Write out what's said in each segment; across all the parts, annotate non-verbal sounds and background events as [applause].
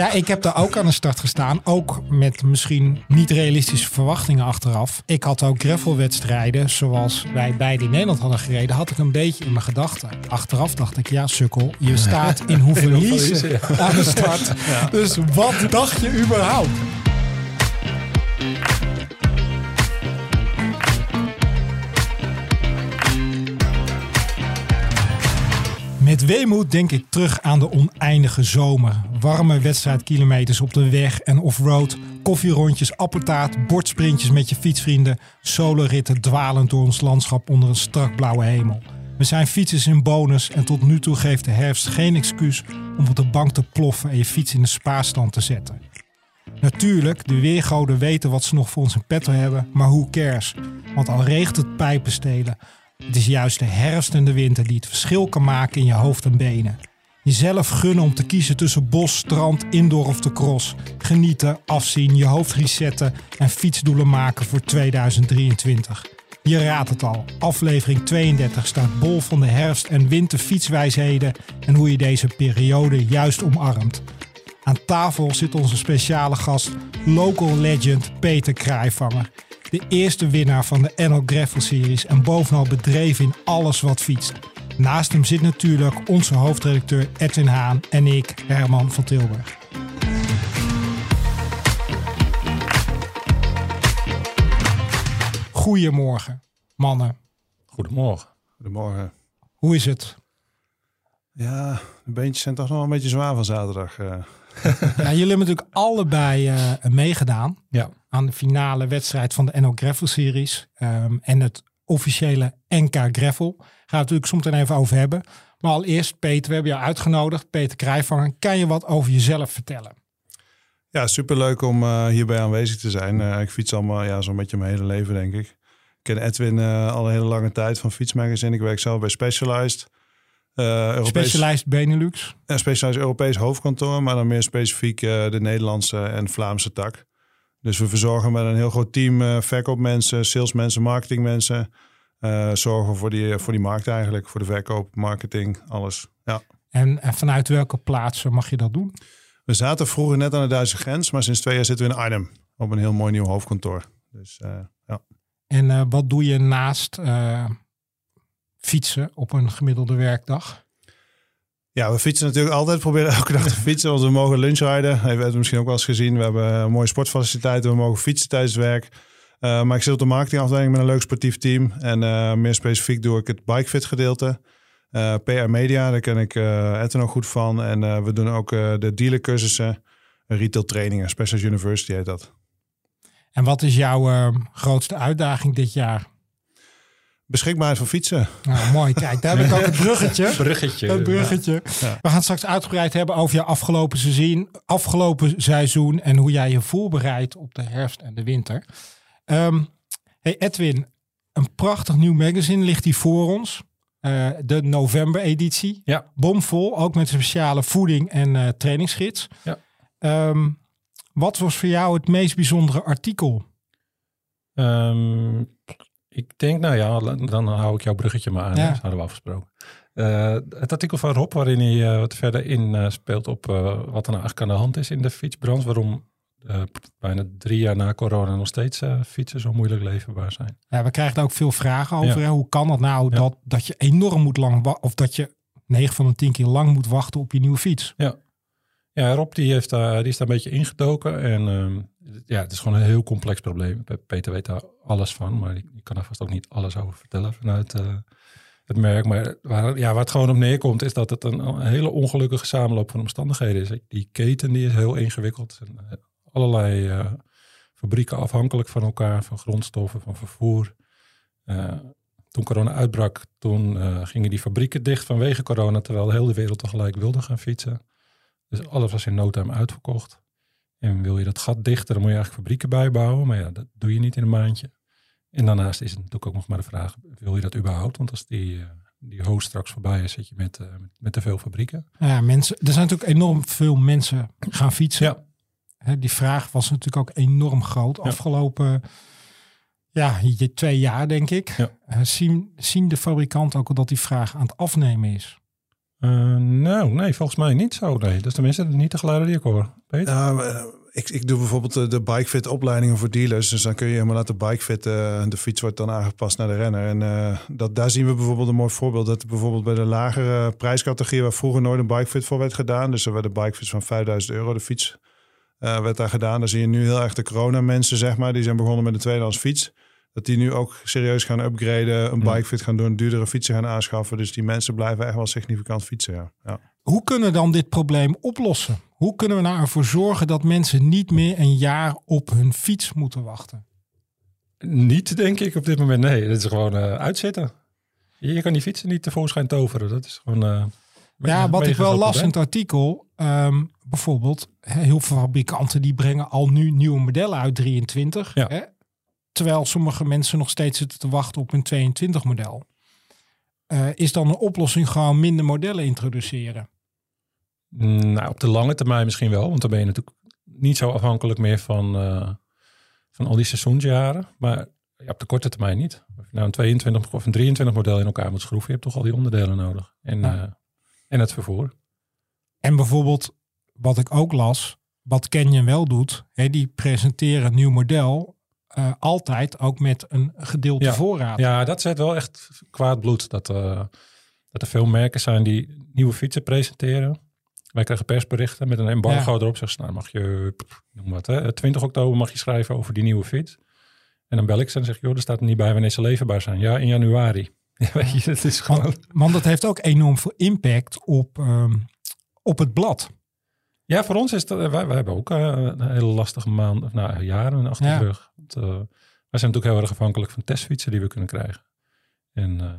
Ja, ik heb daar ook aan de start gestaan. Ook met misschien niet realistische verwachtingen achteraf. Ik had ook gravelwedstrijden, zoals wij beide in Nederland hadden gereden, had ik een beetje in mijn gedachten. Achteraf dacht ik, ja sukkel, je staat [laughs] in hoeveel Houffalize, aan de start. Dus wat dacht je überhaupt? Met weemoed denk ik terug aan de oneindige zomer. Warme wedstrijdkilometers op de weg en offroad. Koffierondjes, appeltaart, bordsprintjes met je fietsvrienden. Soloritten dwalend door ons landschap onder een strak blauwe hemel. We zijn fietsers in bonus en tot nu toe geeft de herfst geen excuus om op de bank te ploffen en je fiets in de spaarstand te zetten. Natuurlijk, de weergoden weten wat ze nog voor ons in petto hebben, maar who cares? Want al regent het pijpenstelen, het is juist de herfst en de winter die het verschil kan maken in je hoofd en benen. Jezelf gunnen om te kiezen tussen bos, strand, indoor of de cross. Genieten, afzien, je hoofd resetten en fietsdoelen maken voor 2023. Je raadt het al, aflevering 32 staat bol van de herfst- en winterfietswijsheden en hoe je deze periode juist omarmt. Aan tafel zit onze speciale gast, local legend Peter Kraaivanger. De eerste winnaar van de NL Gravel Series en bovenal bedreven in alles wat fietst. Naast hem zit natuurlijk onze hoofdredacteur Edwin Haan en ik, Herman van Tilburg. Goedemorgen, mannen. Goedemorgen. Goedemorgen. Hoe is het? Ja, de beentjes zijn toch nog wel een beetje zwaar van zaterdag. eh. [laughs] Ja, jullie hebben natuurlijk allebei eh, meegedaan Ja. Aan de finale wedstrijd van de NL Gravel Series. ehm, en het officiële NK Gravel. Gaan we het natuurlijk zometeen even over hebben. Maar allereerst, Peter, we hebben jou uitgenodigd. Peter Krijvanger, kan je wat over jezelf vertellen? Ja, superleuk om eh, hierbij aanwezig te zijn. Eh, ik fiets allemaal ja, zo'n beetje mijn hele leven, denk ik. Ik ken Edwin eh, al een hele lange tijd van Fietsmagazine. Ik werk zelf bij Specialized. Europees, Specialized Benelux. eh, Specialized Europees hoofdkantoor, maar dan meer specifiek de Nederlandse en Vlaamse tak. Dus we verzorgen met een heel groot team eh, verkoopmensen, salesmensen, marketingmensen. eh zorgen voor die, voor die markt eigenlijk, voor de verkoop, marketing, alles. Ja. En, en vanuit welke plaatsen mag je dat doen? We zaten vroeger net aan de Duitse grens, maar sinds twee jaar zitten we in Arnhem op een heel mooi nieuw hoofdkantoor. Dus eh, ja. En wat doe je naast fietsen op een gemiddelde werkdag? Ja, we fietsen natuurlijk altijd, proberen elke dag te fietsen, want we mogen lunchrijden. Je hebt het misschien ook wel eens gezien. We hebben eh, mooie sportfaciliteiten, we mogen fietsen tijdens het werk. Eh, maar ik zit op de marketingafdeling met een leuk sportief team. En eh, meer specifiek doe ik het bikefit gedeelte. PR Media, daar ken ik uh, Edwin ook goed van. En we doen ook de dealercursussen, retail trainingen, Special University heet dat. En wat is jouw grootste uitdaging dit jaar? Beschikbaarheid van fietsen. Nou, mooi. Kijk, daar heb ik ook het bruggetje. [laughs] Bruggetje. Dat bruggetje. We gaan het straks uitgebreid hebben over je afgelopen seizoen, afgelopen seizoen en hoe jij je voorbereidt op de herfst en de winter. Ehm, hey Edwin, een prachtig nieuw magazine ligt hier voor ons. Eh, de november-editie. Ja. Bomvol, ook met speciale voeding en eh trainingsgids. Ja. Ehm, wat was voor jou het meest bijzondere artikel? Ehm, ik denk, nou ja, dan hou ik jouw bruggetje maar aan. Ja. Dat hadden we afgesproken. Eh, het artikel van Rob, waarin hij eh, wat verder in eh, speelt op wat er nou eigenlijk aan de hand is in de fietsbranche. Waarom bijna drie jaar na corona nog steeds fietsen zo moeilijk leverbaar zijn. Ja, we krijgen daar ook veel vragen over. Ja. Hoe kan het nou Ja. dat, dat je enorm moet lang of dat je 9 van de 10 keer lang moet wachten op je nieuwe fiets? Ja, Rob die heeft daar, die is daar een beetje ingedoken. En ehm, ja, het is gewoon een heel complex probleem. Pe- Peter weet daar alles van, maar die kan er vast ook niet alles over vertellen vanuit eh, het merk. Maar waar, ja, waar het gewoon op neerkomt, is dat het een, hele ongelukkige samenloop van omstandigheden is. Die keten die is heel ingewikkeld. En, eh, allerlei eh, fabrieken afhankelijk van elkaar, van grondstoffen, van vervoer. Toen corona uitbrak, toen gingen die fabrieken dicht vanwege corona, terwijl de hele wereld tegelijk wilde gaan fietsen. Dus alles was in no time uitverkocht. En wil je dat gat dichten, dan moet je eigenlijk fabrieken bijbouwen. Maar ja, dat doe je niet in een maandje. En daarnaast is het natuurlijk ook nog maar de vraag, wil je dat überhaupt? Want als die, eh, die hoos straks voorbij is, zit je met, eh, met, te veel fabrieken. Ja, mensen, er zijn natuurlijk enorm veel mensen gaan fietsen. Ja. Hè, die vraag was natuurlijk ook enorm groot. Ja. Afgelopen ja, twee jaar, denk ik. Ja. Eh, zien, zien de fabrikanten ook al dat die vraag aan het afnemen is? Uh, nou, nee, volgens mij niet zo. Nee, dat is tenminste niet de geluiden die ik hoor. Peter? Uh, ik, ik doe bijvoorbeeld de, de bikefit opleidingen voor dealers. Dus dan kun je helemaal laten bikefitten. Uh, de fiets wordt dan aangepast naar de renner. En dat, daar zien we bijvoorbeeld een mooi voorbeeld. Dat bijvoorbeeld bij de lagere prijscategorie... waar vroeger nooit een bikefit voor werd gedaan. Dus er werden bikefits van 5000 euro de fiets werd daar gedaan. Dan zie je nu heel erg de corona mensen, zeg maar. Die zijn begonnen met een tweedehands fiets. Dat die nu ook serieus gaan upgraden, een bikefit gaan doen, duurdere fietsen gaan aanschaffen. Dus die mensen blijven echt wel significant fietsen. Ja. ja. Hoe kunnen we dan dit probleem oplossen? Hoe kunnen we nou ervoor zorgen dat mensen niet meer een jaar op hun fiets moeten wachten? Niet, denk ik, op dit moment. Nee, dat is gewoon uh, uitzitten. Je kan die fietsen niet tevoorschijn toveren. Dat is gewoon... Uh, ja, wat ik wel las in het artikel, um, bijvoorbeeld, heel veel fabrikanten die brengen al nu nieuwe modellen uit 23. Ja. Hè? Terwijl sommige mensen nog steeds zitten te wachten op een 22 model. Uh, is dan een oplossing gewoon minder modellen introduceren? Nou, op de lange termijn misschien wel. Want dan ben je natuurlijk niet zo afhankelijk meer van, uh, van al die seizoensjaren. Maar ja, op de korte termijn niet. Of je nou een 22 of een 23 model in elkaar moet schroeven, je hebt toch al die onderdelen nodig. En, ja. uh, en het vervoer. En bijvoorbeeld, wat ik ook las, wat Canyon wel doet, hè, die presenteren een nieuw model uh, altijd ook met een gedeelte ja. voorraad. Ja, dat zet wel echt kwaad bloed. Dat, uh, dat er veel merken zijn die nieuwe fietsen presenteren. Wij krijgen persberichten met een embargo ja. erop. Zeggen ze, nou mag je, noem wat, hè, 20 oktober mag je schrijven over die nieuwe fiets. En dan bel ik ze en zeg joh, er staat er niet bij wanneer ze leverbaar zijn. Ja, in januari. [laughs] Ja, weet je, dat is gewoon... Want, want dat heeft ook enorm veel impact op, um, op het blad. Ja, voor ons is dat, wij, wij hebben ook uh, een hele lastige maand, of nou, jaren achter de Ja. rug. Want, uh, wij zijn natuurlijk heel erg afhankelijk van testfietsen die we kunnen krijgen. En uh,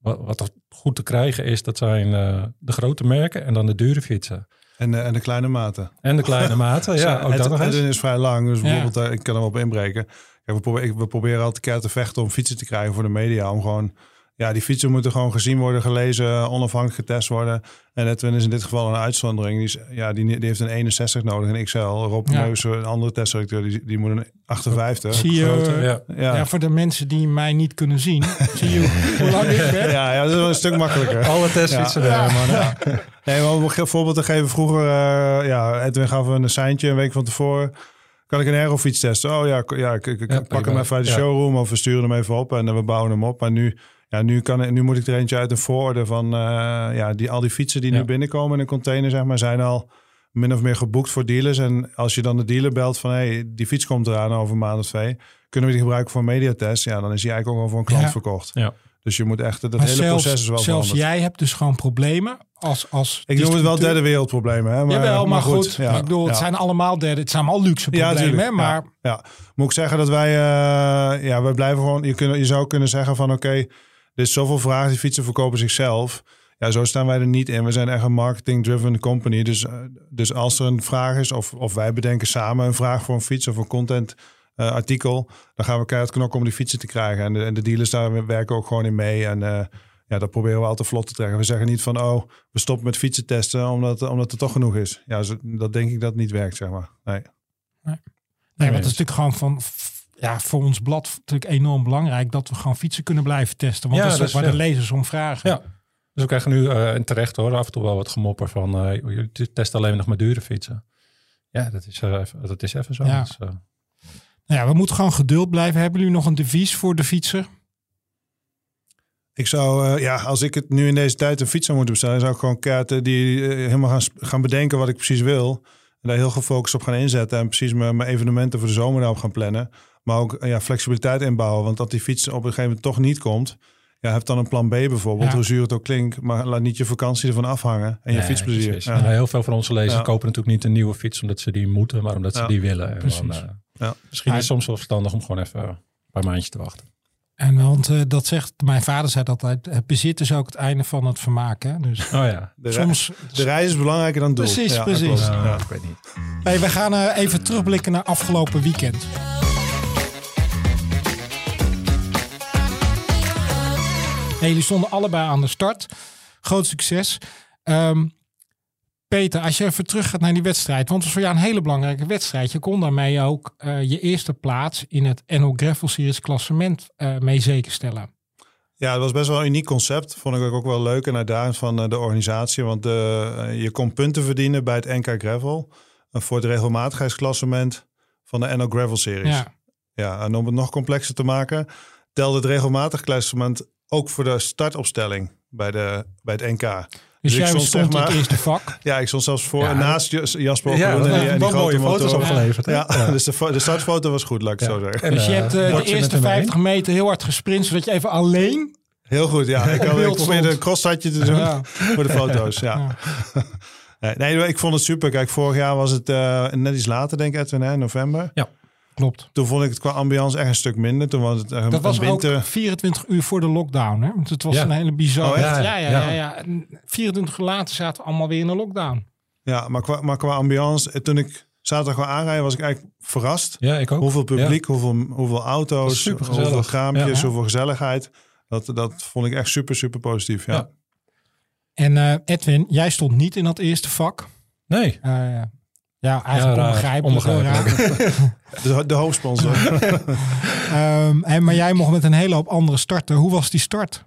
wat, wat er goed te krijgen is, dat zijn uh, de grote merken en dan de dure fietsen. En, de, en de kleine maten. En de kleine maten, ja. [laughs] Ook het, dat nog het eens. is vrij lang, dus Ja. bijvoorbeeld, uh, ik kan er wel op inbreken. Kijk, we, proberen, we proberen altijd keihard te vechten om fietsen te krijgen voor de media. Om gewoon, ja, die fietsen moeten gewoon gezien worden, gelezen, onafhankelijk getest worden. En Edwin is in dit geval een uitzondering. Die, is, ja, die, die heeft een 61 nodig, een XL. Rob Ja. Neus, een andere testdirecteur, die, die moet een 58. Zie je, Grote, ja. ja. Ja. voor de mensen die mij niet kunnen zien, [laughs] zie je hoe lang ik ben. Ja, ja, dat is wel een stuk makkelijker. Alle testfietsen daar, man. Ja. [laughs] Nee, maar om een voorbeeld te geven. Vroeger, uh, ja, Edwin gaf een seintje een week van tevoren. Kan ik een aerofiets testen? Oh ja, ja ik, ik, ik Ja, pak hem even uit de Ja. showroom of we sturen hem even op en uh, we bouwen hem op. Maar nu, ja, nu, kan, nu moet ik er eentje uit een voororde van uh, ja, die, al die fietsen die Ja. nu binnenkomen in een container, zeg maar, zijn al min of meer geboekt voor dealers. En als je dan de dealer belt van hey, die fiets komt eraan over een maand of twee, kunnen we die gebruiken voor een mediatest? Ja, dan is die eigenlijk ook al voor een klant Ja. verkocht. Ja. Dus je moet echt, dat Maar hele zelfs, proces is wel zelfs veranderd. jij hebt dus gewoon problemen als, als Ik noem het wel derde wereldproblemen. Hè? Maar, Jawel, maar, goed. ja, ik bedoel, het ja. zijn allemaal derde. Het zijn allemaal luxe Ja, problemen, tuurlijk. hè, maar Ja, ja. Moet ik zeggen dat wij, uh, ja, wij blijven gewoon. Je, kun, je zou kunnen zeggen van, oké, okay, er is zoveel vraag, die fietsen verkopen zichzelf. Ja, zo staan wij er niet in. We zijn echt een marketing-driven company. Dus, uh, dus als er een vraag is, of, of wij bedenken samen een vraag voor een fiets of een content uh, artikel, dan gaan we keihard knokken om die fietsen te krijgen. En de, en de dealers daar werken ook gewoon in mee. En uh, ja, dat proberen we altijd vlot te trekken. We zeggen niet van, oh, we stoppen met fietsen testen omdat, omdat er toch genoeg is. Ja, zo, dat denk ik dat niet werkt, zeg maar. Nee. Nee, want het is natuurlijk gewoon van ja, voor ons blad natuurlijk enorm belangrijk dat we gewoon fietsen kunnen blijven testen. Want Ja, dat is ook dus, waar ja. de lezers om vragen. Ja. Dus we krijgen nu uh, en terecht hoor, af en toe wel wat gemopper van uh, jullie testen alleen nog maar dure fietsen. Ja, dat is, uh, dat is even zo. Ja. Dus, Nou ja, we moeten gewoon geduld blijven. Hebben jullie nog een devies voor de fietser? Ik zou, uh, ja, als ik het nu in deze tijd een fiets zou moeten bestellen, zou ik gewoon kaarten die uh, helemaal gaan, gaan bedenken wat ik precies wil. En daar heel gefocust op gaan inzetten. En precies mijn, mijn evenementen voor de zomer daarop gaan plannen. Maar ook ja, flexibiliteit inbouwen. Want dat die fiets op een gegeven moment toch niet komt. Ja, heb dan een plan B bijvoorbeeld, ja. hoe zuur het ook klinkt. Maar laat niet je vakantie ervan afhangen. En je nee, fietsplezier. Ja. Heel veel van onze lezers ja. kopen natuurlijk niet een nieuwe fiets omdat ze die moeten, maar omdat ze die willen. Uh, misschien is het soms wel verstandig om gewoon even een paar maandjes te wachten. En want uh, dat zegt, mijn vader zei dat altijd, het bezit is ook het einde van het vermaak. Hè? Dus oh ja. De, soms, de reis is belangrijker dan het doel. Precies, ja, precies. Ja, ja. Ik weet niet. Hey, we gaan uh, even terugblikken naar afgelopen weekend. Hey, jullie stonden allebei aan de start. Groot succes. Um, Peter, als je even terug gaat naar die wedstrijd, want het was voor jou een hele belangrijke wedstrijd. Je kon daarmee ook uh, je eerste plaats in het NO Gravel Series klassement uh, mee zekerstellen. Ja, het was best wel een uniek concept. Vond ik ook wel leuk en uitdagend van eh, de organisatie. Want je kon punten verdienen bij het NK Gravel. Voor het regelmatigheidsklassement van de NL Gravel Series. Ja. ja, en om het nog complexer te maken, telde het regelmatigheidsklassement ook voor de startopstelling bij, de, bij het NK. Dus, dus jij stond, zeg maar, het eerste vak? [laughs] Ja, ik stond zelfs voor ja, naast Jasper ja, en, die, en die mooie foto's opgeleverd. Ja, ja, dus de, de startfoto was goed, laat ik zo zeggen. En dus je hebt uh, de eerste 50 meter heel hard gesprint, zodat je even alleen... Heel goed, ja. Ik, [laughs] had, ik probeerde een crosshatje te doen [laughs] voor de foto's, ja. nee, ik vond het super. Kijk, vorig jaar was het uh, net iets later, denk ik, Edwin, hè, november. Ja. Klopt. Toen vond ik het qua ambiance echt een stuk minder. Toen was het uh, Dat was winter. ook 24 uur voor de lockdown. Hè? Want het was een hele bizarre... Oh, ja, ja, ja, ja, ja. 24 uur later zaten we allemaal weer in de lockdown. Ja, maar qua, maar qua ambiance... Eh, toen ik zaterdag gewoon aanrijden, was ik eigenlijk verrast. Ja, ik ook. Hoeveel publiek, hoeveel, hoeveel auto's, hoeveel kraampjes, hoeveel gezelligheid. Dat, dat vond ik echt super, super positief, ja. En uh, Edwin, jij stond niet in dat eerste vak. Nee. Uh, ja, eigenlijk ja, onbegrijpelijk. [laughs] de, de hoofdsponsor. [laughs] um, en, maar jij mocht met een hele hoop andere starten. Hoe was die start?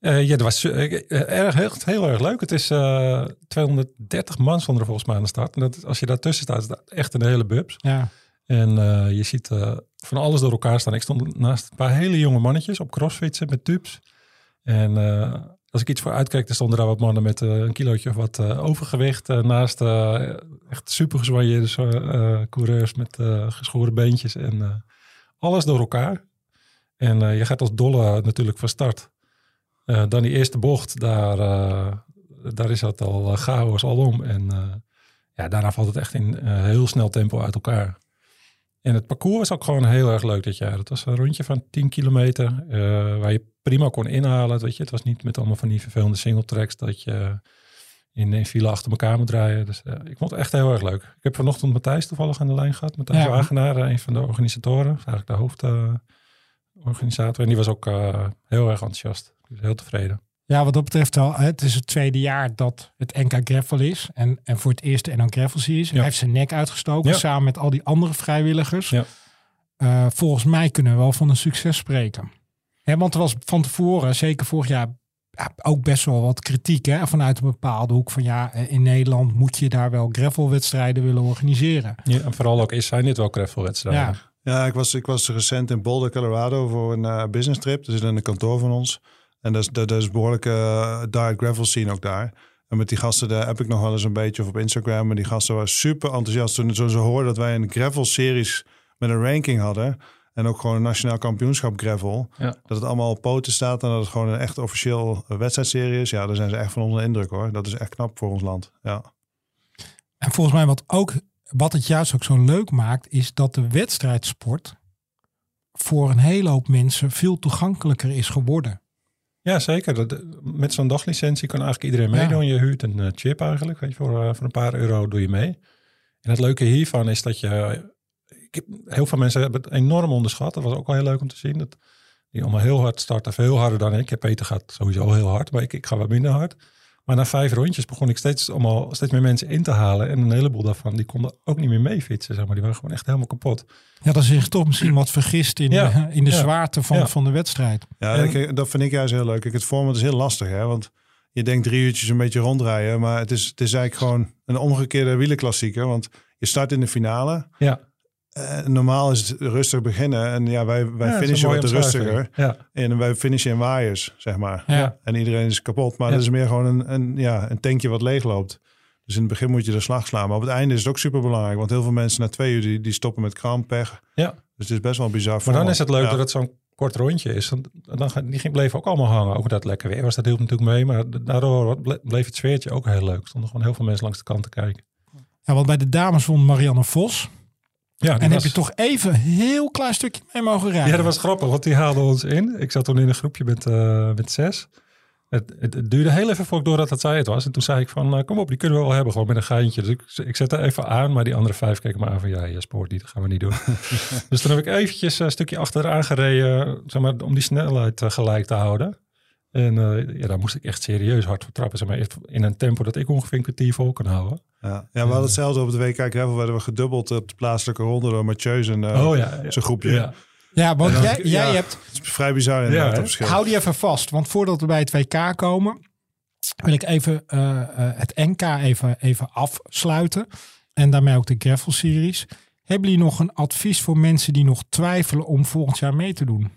Uh, ja, dat was uh, erg, heel, heel, erg leuk. Het is uh, 230 man zonder volgens mij aan de start. En dat, als je daartussen staat, is dat echt een hele bubs. Ja. En je ziet van alles door elkaar staan. Ik stond naast een paar hele jonge mannetjes op crossfitsen met tubes. En als ik iets voor uitkijk, dan stonden daar wat mannen met uh, een kilootje of wat uh, overgewicht. Uh, naast echt super gezwaaide coureurs met geschoren beentjes en alles door elkaar. En je gaat als dolle natuurlijk van start. dan die eerste bocht, daar, daar is het al chaos alom. En ja, daarna valt het echt in heel snel tempo uit elkaar. En het parcours was ook gewoon heel erg leuk dit jaar. Het was een rondje van 10 kilometer uh, waar je prima kon inhalen. Weet je. Het was niet met allemaal van die vervelende single tracks dat je in een file achter elkaar moet draaien. Dus uh, ik vond het echt heel erg leuk. Ik heb vanochtend Matthijs toevallig aan de lijn gehad. Matthijs ja. Wagenaar, een van de organisatoren. Eigenlijk de hoofdorganisator. en die was ook heel erg enthousiast. Dus heel tevreden. Ja, wat dat betreft wel. Het is het tweede jaar dat het NK Gravel is. En, en voor het eerste NK Gravel Series. Ja. Hij heeft zijn nek uitgestoken samen met al die andere vrijwilligers. Ja. Uh, volgens mij kunnen we wel van een succes spreken. Hè, want er was van tevoren, zeker vorig jaar, ja, ook best wel wat kritiek hè, vanuit een bepaalde hoek. Van ja, eh, in Nederland moet je daar wel gravelwedstrijden willen organiseren. Ja, en vooral ook is zijn dit wel gravelwedstrijden. Ja. Ja, ik was, ik was recent in Boulder, Colorado voor een uh, business trip. Dat is in een kantoor van ons. En dat is, dat is behoorlijk uh, dark gravel scene ook daar. En met die gasten, daar heb ik nog wel eens een beetje of op Instagram. Maar die gasten waren super enthousiast toen ze hoorden dat wij een gravel series met een ranking hadden. En ook gewoon een nationaal kampioenschap gravel. Ja. Dat het allemaal op poten staat en dat het gewoon een echt officieel wedstrijdserie is. Ja, daar zijn ze echt van onder indruk hoor. Dat is echt knap voor ons land. Ja. En volgens mij wat ook, wat het juist ook zo leuk maakt, is dat de wedstrijdsport voor een hele hoop mensen veel toegankelijker is geworden. Ja, zeker. met zo'n daglicentie kan eigenlijk iedereen meedoen. Je huurt een eh, chip eigenlijk. Weet je, voor, uh, voor een paar euro doe je mee. En het leuke hiervan is dat je... Ik heb, heel veel mensen hebben het enorm onderschat. Dat was ook wel heel leuk om te zien. Dat die allemaal heel hard starten. Veel harder dan ik. heb Peter gaat sowieso heel hard. Maar ik, ik ga wat minder hard. Maar na vijf rondjes begon ik steeds, allemaal, steeds meer mensen in te halen. En een heleboel daarvan, die konden ook niet meer mee fietsen. Zeg maar. Die waren gewoon echt helemaal kapot. Ja, dat is zich toch misschien wat vergist in, de, in de zwaarte van, van de wedstrijd. Ja, en, dat vind ik juist heel leuk. Ik, het format is heel lastig, hè? want je denkt drie uurtjes een beetje rondrijden. Maar het is, het is eigenlijk gewoon een omgekeerde wielenklassieker. Want je start in de finale. Ja. Uh, normaal is het rustig beginnen. En ja, wij, wij finishen wat rustiger. Ja. En wij finishen in waaiers, zeg maar. Ja. En iedereen is kapot. Maar dat is meer gewoon een, een, ja, een tankje wat leeg loopt. Dus in het begin moet je de slag slaan. Maar op het einde is het ook super belangrijk. Want heel veel mensen na twee uur die, die stoppen met kramp, pech. Ja. Dus het is best wel bizar. Maar dan is het leuk dat het zo'n kort rondje is. Dan, gaan, die bleven ook allemaal hangen. Ook dat lekker weer was, dat hielp natuurlijk mee. Maar daardoor bleef het sfeertje ook heel leuk. Er stonden gewoon heel veel mensen langs de kant te kijken. Ja, want bij de dames vond Marianne Vos. Ja, en heb je toch even een heel klein stukje mee mogen rijden. Ja, dat was grappig, want die haalde ons in. Ik zat toen in een groepje met, uh, met zes. Het, het, duurde heel even voor ik door dat zij het was. En toen zei ik van, uh, kom op, die kunnen we wel hebben, gewoon met een geintje. Dus ik, ik zette even aan, maar die andere vijf keken me aan van, ja, je spoort niet, dat gaan we niet doen. [laughs] dus toen heb ik eventjes een stukje achteraan gereden, zeg maar, om die snelheid uh, gelijk te houden. En ja, daar moest ik echt serieus hard voor trappen. Zeg maar, in een tempo dat ik ongeveer een kwartier vol kan houden. Ja, ja we hadden hetzelfde op de WK Gravel. werden we gedubbeld op de plaatselijke ronde door Mathieu en uh, oh, ja, zijn groepje. Ja. Ja, want dan- jij, jij hebt... Het is vrij bizar inderdaad, Ja, verschil. Hou die even vast, want voordat we bij het WK komen... wil ik even eh, eh, het NK even, even afsluiten. En daarmee ook de Gravel-series. Hebben jullie nog een advies voor mensen die nog twijfelen om volgend jaar mee te doen?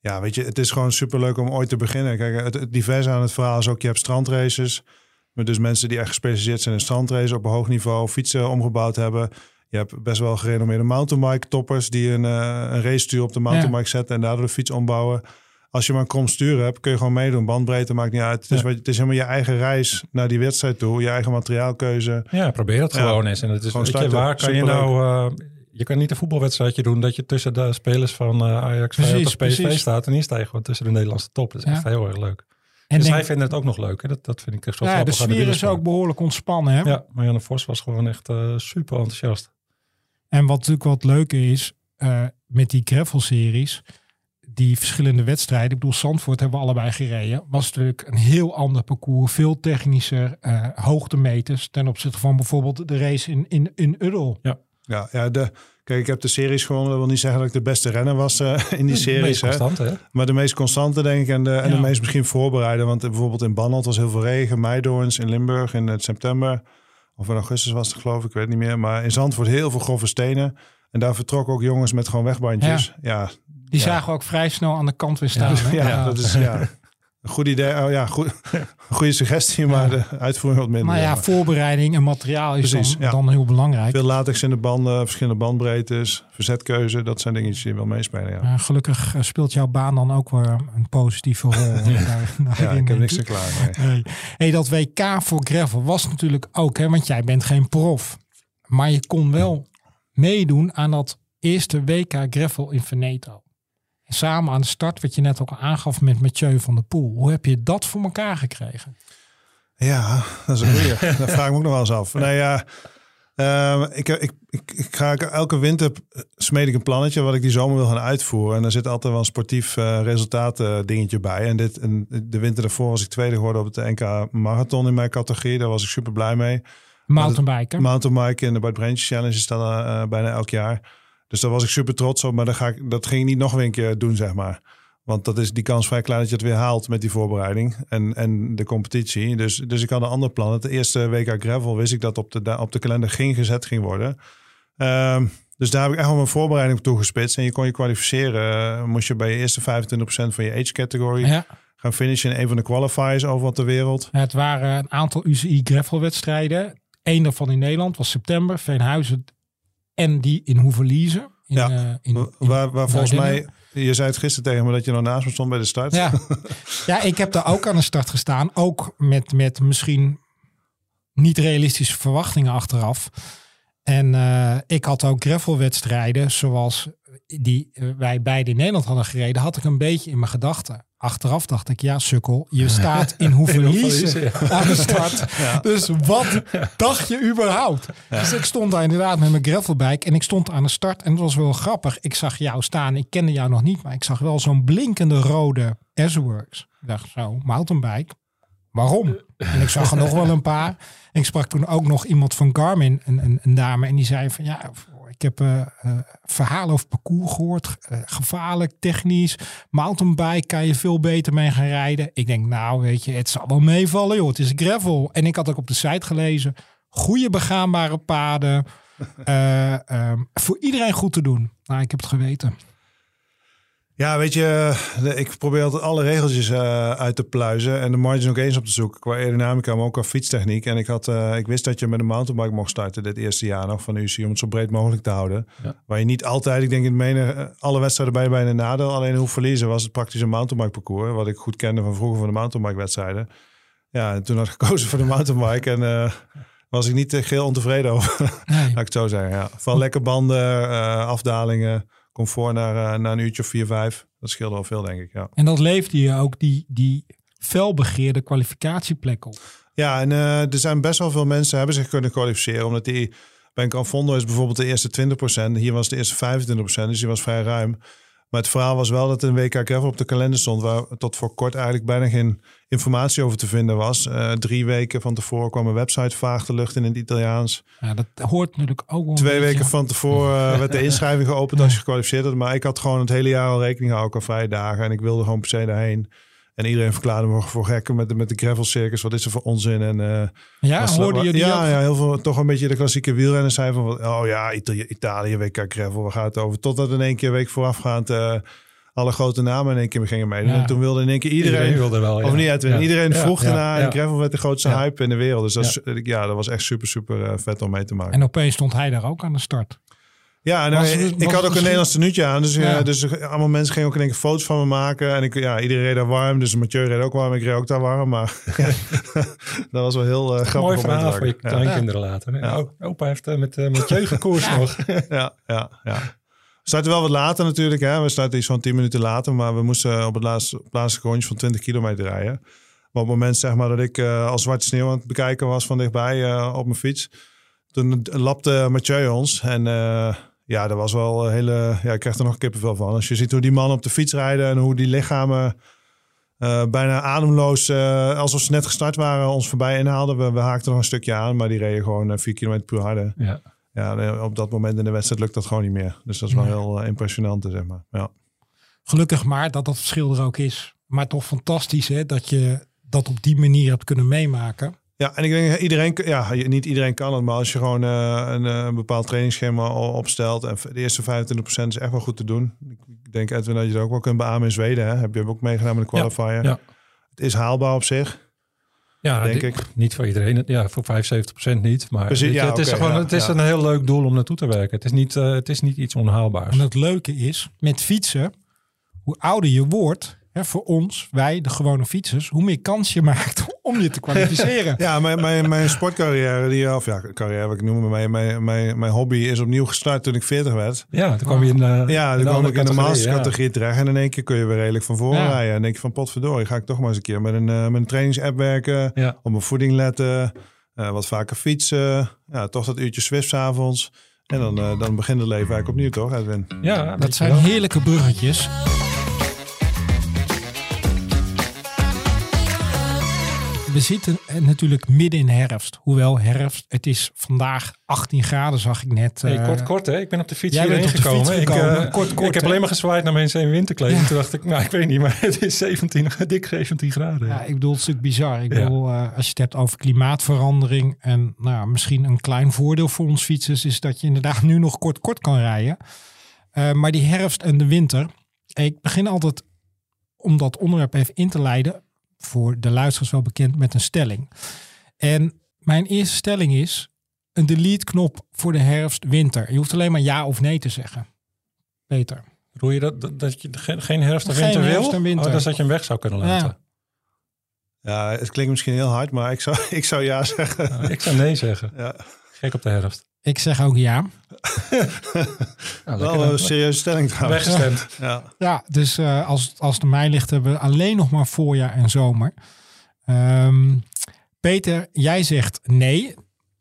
Ja, weet je, het is gewoon superleuk om ooit te beginnen. Kijk, het, het diverse aan het verhaal is ook, je hebt strandraces. Met dus mensen die echt gespecialiseerd zijn in strandraces op een hoog niveau, fietsen omgebouwd hebben. Je hebt best wel gerenommeerde mountainbike toppers die een, eh, een race stuur op de mountainbike zetten en daardoor de fiets ombouwen. Als je maar een krom stuur hebt, kun je gewoon meedoen. Bandbreedte maakt niet uit. Het is, Ja. het is helemaal je eigen reis naar die wedstrijd toe. Je eigen materiaalkeuze. Ja, probeer het Ja. gewoon eens. En het is, Gewoon weet je, starten. waar kan je nou... eh, je kan niet een voetbalwedstrijdje doen dat je tussen de spelers van eh, Ajax, Precies, PSV precies. staat. En hier sta je gewoon tussen de Nederlandse top. Dat is echt heel erg leuk. En denk- zij vinden het ook nog leuk. Hè? Dat, dat vind ik echt zo ja, de grappig aan sfeer is ook behoorlijk ontspannen. Hè? Ja, Marianne Vos was gewoon echt eh, super enthousiast. En wat natuurlijk wat leuker is eh, met die gravel-series, die verschillende wedstrijden. Ik bedoel, Zandvoort hebben we allebei gereden. Was natuurlijk een heel ander parcours, veel technischer, eh hoogtemeters ten opzichte van bijvoorbeeld de race in, in, in Uddel. Ja, ja de, kijk, ik heb de series gewonnen. Dat wil niet zeggen dat ik de beste renner was eh, [laughs] in die series. Meest Hè? Maar de meest constante, denk ik. En de, en Ja. de meest misschien voorbereiden. Want bijvoorbeeld in Bannold was heel veel regen. Meidoorns in Limburg in het september. Of in augustus was het geloof ik. Ik weet niet meer. Maar in Zandvoort heel veel grove stenen. En daar vertrokken ook jongens met gewoon wegbandjes. Ja, Die zagen we ook vrij snel aan de kant weer staan. [laughs] hè? ja, dat is ja, [laughs] een goed idee. Oh, ja, goed, [laughs] goede suggestie, maar de uitvoering wat minder. Maar ja, voorbereiding en materiaal is Precies, dan, ja. dan heel belangrijk. Veel latex in de banden, verschillende bandbreedtes, verzetkeuze. Dat zijn dingetjes die wel meespelen. Ja, gelukkig eh, speelt jouw baan dan ook weer een positieve rol. [laughs] daar- ja daarin, ik heb niks te nee. Hey. hey, dat WK voor gravel was natuurlijk ook, hè, want jij bent geen prof. Maar je kon wel meedoen aan dat eerste WK gravel in Veneto. En samen aan de start, wat je net ook aangaf met Mathieu van der Poel. Hoe heb je dat voor elkaar gekregen? Ja, dat is een goeie. [laughs] dat vraag ik me ook nog wel eens af. Nou ja, ehm, ik, ik, ik, ik ga elke winter smeed ik een plannetje wat ik die zomer wil gaan uitvoeren. En daar zit altijd wel een sportief eh resultaat eh, dingetje bij. En, dit, en de winter daarvoor was ik tweede geworden op het NK Marathon in mijn categorie. Daar was ik super blij mee. Mountainbiken. Mountainbike en de Bart Brandje Challenge is dan eh, bijna elk jaar. Dus daar was ik super trots op. Maar dan ga ik, dat ging ik niet nog een keer doen, zeg maar. Want dat is die kans vrij klein dat je het weer haalt met die voorbereiding en, en de competitie. Dus, dus ik had een ander plan. Het eerste WK Gravel wist ik dat op de, op de kalender ging gezet ging worden. Ehm, dus daar heb ik echt wel mijn voorbereiding op toegespitst. En je kon je kwalificeren. eh, moest je bij je eerste 25% van je age category Ja, gaan finishen in een van de qualifiers overal ter wereld. het waren een aantal UCI gravel wedstrijden. Eén daarvan in Nederland was september, Veenhuizen en die in Hoeverliezen. In, Ja. eh, in, in- Waar, waar volgens mij, je zei het gisteren tegen me dat je nog naast me stond bij de start. Ja. [laughs] ja, ik heb daar ook aan de start gestaan. Ook met, met misschien niet realistische verwachtingen achteraf. En eh, ik had ook gravelwedstrijden zoals die eh, wij beide in Nederland hadden gereden, had ik een beetje in mijn gedachten. Achteraf dacht ik, ja sukkel, je staat [laughs] in Hoeverliezen Hoeverliezen, aan de start. [laughs] Dus wat dacht je überhaupt? Dus ik stond daar inderdaad met mijn gravelbike en ik stond aan de start. En het was wel grappig. Ik zag jou staan. Ik kende jou nog niet, maar ik zag wel zo'n blinkende rode S-Works. Ik dacht zo, mountainbike. Waarom? En ik zag er nog wel een paar. En ik sprak toen ook nog iemand van Garmin, een, een, een dame. En die zei van ja, ik heb eh, eh, verhalen over parcours gehoord. eh, gevaarlijk, technisch. Mountainbike kan je veel beter mee gaan rijden. Ik denk nou weet je, het zal wel meevallen joh. Het is gravel. En ik had ook op de site gelezen. Goede begaanbare paden. [laughs] eh, ehm, voor iedereen goed te doen. Nou, ik heb het geweten. Ja, weet je, de- ik probeer altijd alle regeltjes eh, uit te pluizen en de margin ook eens op te zoeken. Qua aerodynamica, maar ook qua fietstechniek. En ik, had, eh, ik wist dat je met een mountainbike mocht starten dit eerste jaar nog van de UCI om het zo breed mogelijk te houden. Ja. Waar je niet altijd, ik denk in menen, eh, alle wedstrijden bij bijna een nadeel. Alleen hoe verliezen was het praktisch een mountainbike parcours. Wat ik goed kende van vroeger van de mountainbike wedstrijden. Ja, en toen had ik gekozen voor de mountainbike en eh, was ik niet eh, geheel ontevreden over. Nee. Laat ik het zo zeggen, ja. Van lekker banden, eh, afdalingen, comfort naar, eh, naar een uurtje of vier, vijf. Dat scheelde wel veel, denk ik, ja. En dat leefde je ook die, die felbegeerde kwalificatieplek op. Ja, en eh, er zijn best wel veel mensen hebben zich kunnen kwalificeren. Omdat die, bij een Canfondo is bijvoorbeeld de eerste 20%. Hier was de eerste 25%, dus die was vrij ruim. Maar het verhaal was wel dat een WK Gravel op de kalender stond... waar tot voor kort eigenlijk bijna geen informatie over te vinden was. Uh, drie weken van tevoren kwam een website vaag de lucht in het Italiaans. Ja, dat hoort natuurlijk ook wel Twee weken van tevoren uh, [laughs] werd de inschrijving geopend als je gekwalificeerd had. Maar ik had gewoon het hele jaar al rekening gehouden aan vrije dagen. En ik wilde gewoon per se daarheen. En iedereen verklaarde me voor gekken met de, met de gravel circus. Wat is er voor onzin? En, uh, ja, hoorde je die ja, ja, heel veel. Toch een beetje de klassieke wielrenners zei van... Oh ja, Italië, Italië WK gravel, waar gaat het over? Totdat in één keer een week voorafgaand... Uh, alle grote namen in één keer gingen meedoen. Ja. En toen wilde in één keer iedereen... iedereen wilde wel, ja. Of niet? Ja. Iedereen vroeg ernaar. En gravel werd de grootste hype in de wereld. Dus dat, ja. dat was echt super, super uh, vet om mee te maken. En opeens stond hij daar ook aan de start. Ja, nou, ik, ik had ook een Nederlands tenuutje aan. Dus, ja. dus allemaal mensen gingen ook in één keer foto's van me maken. En ik, ja, iedereen reed daar warm. Dus Mathieu reed ook warm. Ik reed ook daar warm. Maar [laughs] [laughs] dat was wel heel uh, grappig. Mooi verhaal voor je kleinkinderen later. Hè? Ja. Opa heeft uh, met uh, Mathieu gekoerst nog. [laughs] ja, ja, ja. We starten wel wat later natuurlijk. Hè. We starten iets van 10 minuten later. Maar we moesten op het laatste plaatselijke rondje van 20 kilometer rijden. Maar op het moment zeg maar, dat ik als zwarte sneeuw aan het bekijken was van dichtbij op mijn fiets. Toen lapte Mathieu ons. En ja, dat was wel een hele. Ja, ik krijg er nog kippenvel van. Als je ziet hoe die mannen op de fiets rijden en hoe die lichamen uh, bijna ademloos, uh, alsof ze net gestart waren, ons voorbij inhaalden. We, we haakten nog een stukje aan, maar die reden gewoon 4 kilometer per harde. Ja. Ja, op dat moment in de wedstrijd lukt dat gewoon niet meer. Dus dat is wel heel uh, impressionant, zeg maar. Ja. Gelukkig maar dat dat verschil er ook is. Maar toch fantastisch hè, dat je dat op die manier hebt kunnen meemaken. Ja, en ik denk iedereen, ja, niet iedereen kan het, maar als je gewoon uh, een, een, bepaald trainingsschema opstelt en de eerste 25% is echt wel goed te doen. Ik denk Edwin dat je het ook wel kunt beamen in Zweden. Hè? Heb je ook meegedaan met de qualifier? Ja, ja. Het is haalbaar op zich. Ja, denk ik. Niet voor iedereen. Ja, voor 75% niet. Maar Precies, ja, het is, okay, gewoon, het is een heel leuk doel om naartoe te werken. Het is niet, uh, het is niet iets onhaalbaars. En het leuke is, met fietsen, hoe ouder je wordt, Hè, voor ons, wij, de gewone fietsers, hoe meer kans je maakt om je te kwalificeren. ja, mijn, mijn, mijn sportcarrière, die, of ja, carrière wat ik noem, mijn, mijn, mijn, mijn hobby is opnieuw gestart toen ik 40 werd. Ja, toen kwam je in de, Ja, toen kwam ik in de mastercategorie ja. terecht en in één keer kun je weer redelijk van voren ja. rijden. En dan denk je van potverdorie, ga ik toch maar eens een keer met een, uh, met een trainingsapp werken, ja. op mijn voeding letten, uh, wat vaker fietsen, ja, toch dat uurtje Swift avonds. En dan, uh, dan begint het leven eigenlijk opnieuw, toch, Edwin? Ja, dat zijn heerlijke bruggetjes. We zitten natuurlijk midden in herfst. Hoewel herfst, het is vandaag 18 graden, zag ik net. Hey, kort, uh, kort hè? Ik ben op de fiets hierheen gekomen. Ik, uh, kort, kort, ik heb alleen maar gezwaaid naar mensen in winterkleding. Ja. Toen dacht ik, nou ik weet niet, maar het is 17, [laughs] dik 17 graden. Ja, ik bedoel, het is natuurlijk bizar. Ik bedoel, uh, als je het hebt over klimaatverandering en nou, misschien een klein voordeel voor ons fietsers is dat je inderdaad nu nog kort kort kan rijden. maar die herfst en de winter, ik begin altijd om dat onderwerp even in te leiden voor de luisteraars wel bekend met een stelling. En mijn eerste stelling is een delete-knop voor de herfst-winter. Je hoeft alleen maar ja of nee te zeggen. Peter. Bedoel je dat, dat, dat je geen herfst en winter herfst wil? En winter. Oh, dat dat je hem weg zou kunnen laten. Ja. ja. het klinkt misschien heel hard, maar ik zou, [laughs] ik zou ja zeggen. Ik zou nee zeggen. Ja. Gek op de herfst. Ik zeg ook ja. [laughs] nou, Wel een serieuze stelling trouwens. Weggestemd. [laughs] Ja, ja dus uh, als, als het mij ligt hebben we alleen nog maar voorjaar en zomer. Um, Peter, jij zegt nee.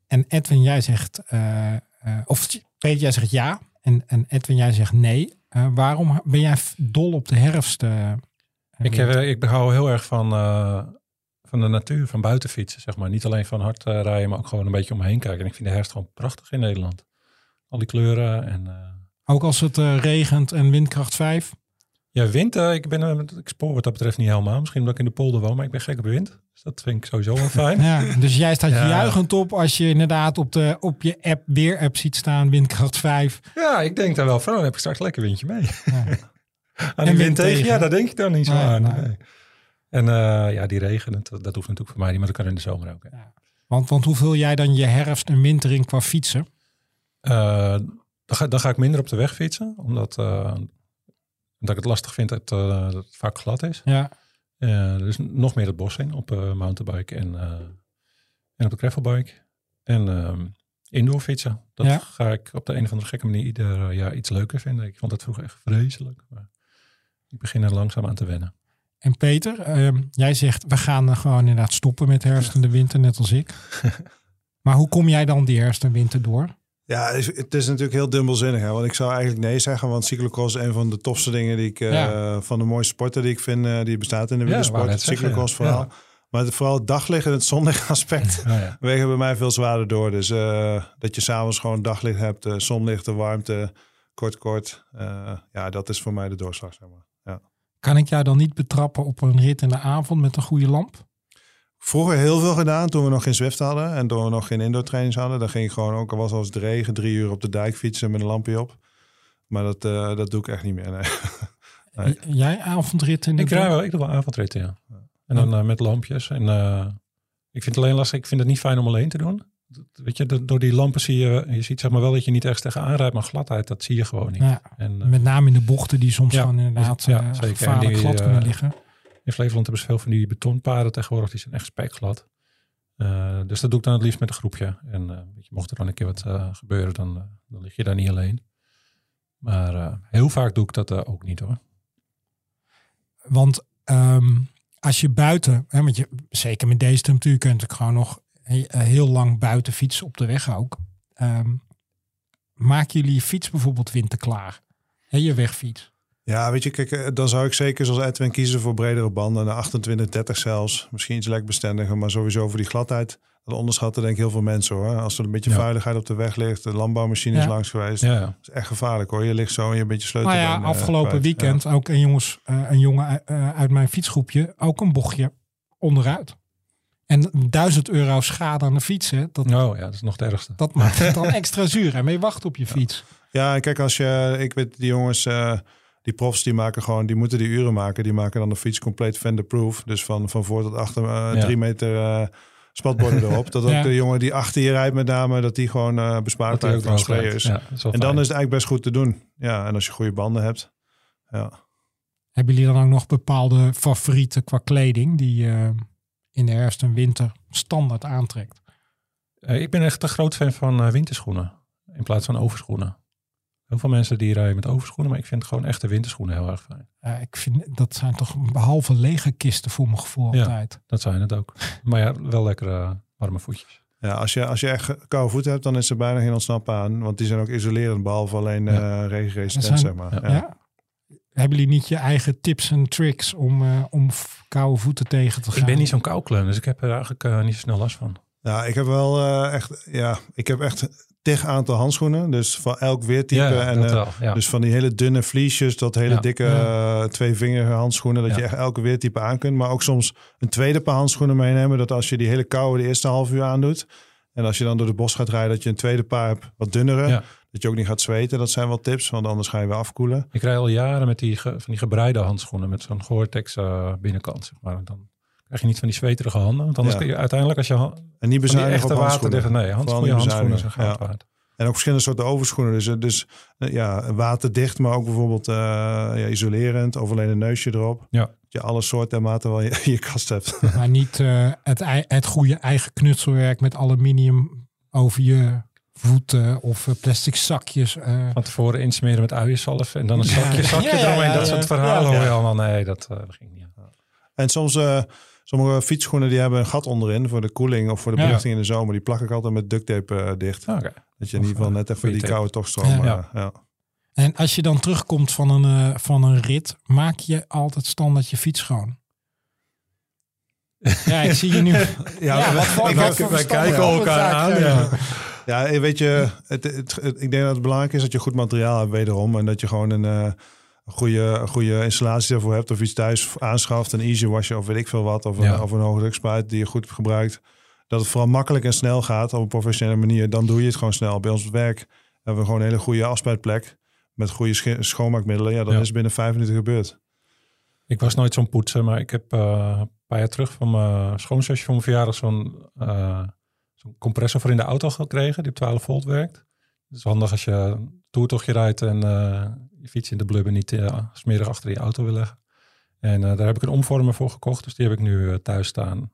En Edwin, jij zegt... Uh, uh, of Peter, jij zegt ja. En, en Edwin, jij zegt nee. waarom ben jij dol op de herfst? ik, heb, ik hou heel erg van van de natuur, van buitenfietsen, zeg maar. Niet alleen van hard uh, rijden, maar ook gewoon een beetje omheen kijken. En ik vind de herfst gewoon prachtig in Nederland. Al die kleuren en... Uh... Ook als het uh, regent en windkracht 5? Ja, wind, ik, ben, ik spoor wat dat betreft niet helemaal. Misschien omdat ik in de polder woon, maar ik ben gek op wind. Dus dat vind ik sowieso wel fijn. [laughs] ja, dus jij staat [laughs] ja. juichend op als je inderdaad op, de, op je app, weer-app ziet staan, windkracht 5. Ja, ik denk daar wel van, dan heb ik straks lekker windje mee. Ja. [laughs] Aan en wind tegen, ja, daar denk ik dan niet zo Nee, aan. nee. Nee. En uh, ja, die regen, dat, dat hoeft natuurlijk voor mij niet, maar dat kan in de zomer ook. Ja. Want, want hoe vul jij dan je herfst en winter in qua fietsen? Uh, dan, ga, dan ga ik minder op de weg fietsen, omdat, uh, omdat ik het lastig vind dat, dat het vaak glad is. Ja. dus nog meer het bos in op mountainbike en, en op de gravelbike. En ehm, indoor fietsen, dat Ja. ga ik op de een of andere gekke manier ieder jaar iets leuker vinden. Ik vond dat vroeger echt vreselijk, maar ik begin er langzaam aan te wennen. En Peter, ehm, jij zegt we gaan gewoon inderdaad stoppen met herfst en de winter, net als ik. [laughs] maar hoe kom jij dan die herfst en winter door? Ja, het is natuurlijk heel dubbelzinnig. Hè? Want ik zou eigenlijk nee zeggen. Want cyclocross is een van de tofste dingen die ik... eh, Ja. van de mooiste sporten die ik vind eh, die bestaat in de Ja, wielersport. net het cyclocross ja. vooral. Maar het, vooral het daglicht en het zonlicht [laughs] aspect Ja, ja. wegen bij mij veel zwaarder door. Dus eh, dat je s'avonds gewoon daglicht hebt, zonlicht, de warmte, kort kort. Ja, dat is voor mij de doorslag, zeg maar. Kan ik jou dan niet betrappen op een rit in de avond met een goede lamp? Vroeger heel veel gedaan toen we nog geen Zwift hadden en toen we nog geen indoor trainings hadden. Dan ging ik gewoon ook, al was als het regen, drie uur op de dijk fietsen met een lampje op. Maar dat, eh, dat doe ik echt niet meer. Nee. [laughs] Jij avondrit in de Ik, rij wel, ik doe wel avondritten, ja. En dan eh, met lampjes. En eh, ik vind het alleen lastig. Ik vind het niet fijn om alleen te doen. Weet je, do- door die lampen zie je, je ziet zeg maar wel dat je niet ergens tegenaan rijdt, maar gladheid, dat zie je gewoon niet. Ja, En eh, met name in de bochten die soms Ja, gewoon inderdaad ja, eh, zeker. Gevaarlijk die, glad eh, kunnen liggen. in Flevoland hebben ze veel van die betonpaden tegenwoordig, die zijn echt spekglad. Dus dat doe ik dan het liefst met een groepje. En weet je, mocht er dan een keer wat gebeuren, dan, dan lig je daar niet alleen. Maar heel vaak doe ik dat ook niet hoor. Want ehm, als je buiten, hè, want je, zeker met deze temperatuur kun je natuurlijk gewoon nog heel lang buiten fietsen op de weg ook. Ehm maken jullie je fiets bijvoorbeeld winterklaar? Hè, je wegfiets. Ja, weet je, kijk, eh, dan zou ik zeker zoals Edwin kiezen voor bredere banden. De 28, 30 zelfs. Misschien iets lekbestendiger, maar sowieso voor die gladheid. Dat onderschatten denk ik heel veel mensen hoor. Als er een beetje Ja. vuiligheid op de weg ligt, de landbouwmachine is langs geweest. Ja. Dat is echt gevaarlijk hoor. Je ligt zo en je een beetje sleutel. Nou ja, en, eh, afgelopen weekend ook een, jongens, eh, een jongen eh, uit mijn fietsgroepje ook een bochtje onderuit. En 1000 euro schade aan de fiets, hè, dat, Oh ja, dat is nog het ergste. dat maakt het dan [laughs] extra zuur. En mee wachten op je fiets. Ja, kijk, als je, ik weet, die jongens, eh, die profs, die maken gewoon, die moeten die uren maken. Die maken dan de fiets compleet fender-proof. Dus van, van voor tot achter eh, Ja. drie meter eh, spatborden erop. [laughs] Dat ook Ja. de jongen die achter je rijdt met name, dat die gewoon eh bespaard blijft van sprayers. Ja, En dan fijn. is het eigenlijk best goed te doen. Ja, en als je goede banden hebt. Ja. Hebben jullie dan ook nog bepaalde favorieten qua kleding die in de herfst en winter standaard aantrekt? Eh, ik ben echt een groot fan van eh, winterschoenen in plaats van overschoenen. Heel veel mensen die rijden met overschoenen, maar ik vind gewoon echte winterschoenen heel erg fijn. Ja, ik vind dat zijn toch behalve lege kisten voor mijn gevoel Ja. altijd. Dat zijn het ook. [laughs] Maar ja, wel lekkere eh, warme voetjes. Ja, als je, als je echt koude voeten hebt, dan is er bijna geen ontsnappen aan. Want die zijn ook isolerend, behalve alleen Ja. eh regenresistent, zijn- zeg maar. ja. Ja. Hebben jullie niet je eigen tips en tricks om, eh, om koude voeten tegen te gaan? Ik ben niet zo'n koukleun, dus ik heb er eigenlijk eh, niet zo snel last van. Ja, ik heb wel eh, echt, ja, ik heb echt tig aantal handschoenen. Dus van elk weertype. ja, en, dat eh, wel. Ja. Dus van die hele dunne vliesjes tot hele Ja. dikke Ja. eh, tweevingerige handschoenen. Dat Ja. je echt elke weertype aan kunt. Maar ook soms een tweede paar handschoenen meenemen. Dat als je die hele koude de eerste half uur aandoet. En als je dan door de bos gaat rijden, dat je een tweede paar hebt, wat dunnere. Dat je ook niet gaat zweten. Dat zijn wel tips, want anders ga je weer afkoelen. Ik rij al jaren met die, van die gebreide handschoenen met zo'n Gore-Tex eh, binnenkant. Zeg maar. Dan krijg je niet van die zweterige handen. Want anders Ja. kun je uiteindelijk als je En niet bezuinigen echte op handschoenen. waterdichte... Nee, handschoenen, niet handschoenen zijn goud Ja. waard. En ook verschillende soorten overschoenen. Dus, eh, dus eh, ja, waterdicht, maar ook bijvoorbeeld eh, ja, isolerend. Of alleen een neusje erop. Ja. Dat je alle soorten en maten wel in je, je kast hebt. Maar niet eh, het, het goede eigen knutselwerk met aluminium over je voeten of eh, plastic zakjes. eh. Van tevoren insmeren met uienzalf en dan een zakje, zakje Ja, ja, eromheen. ja, dat ja. soort verhalen Ja. hoor je allemaal. Nee, dat, eh, dat ging niet. En soms, eh, sommige fietsschoenen die hebben een gat onderin voor de koeling of voor de Ja. beluchting in de zomer. Die plak ik altijd met duct tape dicht. Ah. Dat je in ieder geval net even die koude tochtstroom... Ja. En als je dan terugkomt van een, eh, van een rit, maak je altijd standaard je fiets schoon. Ja, ik zie je nu. [laughs] Ja, wat wat wij kijken elkaar aan. [laughs] Ja, eh, weet je, het, het, het- ik denk dat het belangrijk is dat je goed materiaal hebt wederom. En dat je gewoon een, eh, goede, goede installatie daarvoor hebt. Of iets thuis aanschaft, een easy washer of weet ik veel wat. Of een, Ja. of een hoogdrukspuit die je goed gebruikt. Dat het vooral makkelijk en snel gaat op een professionele manier. Dan doe je het gewoon snel. Bij ons werk hebben we gewoon een hele goede afspuitplek. Met goede schoonmaakmiddelen. Ja, dan Ja. is het binnen vijf minuten gebeurd. Ik was nooit zo'n poetser, maar ik heb eh, een paar jaar terug van mijn schoonzusje voor mijn verjaardag zo'n zo'n compressor voor in de auto gekregen, die op 12 volt werkt. Het is handig als je een toertochtje rijdt en eh, je fiets in de blubber niet eh, smerig achter je auto wil leggen. En eh, daar heb ik een omvormer voor gekocht, dus die heb ik nu thuis staan.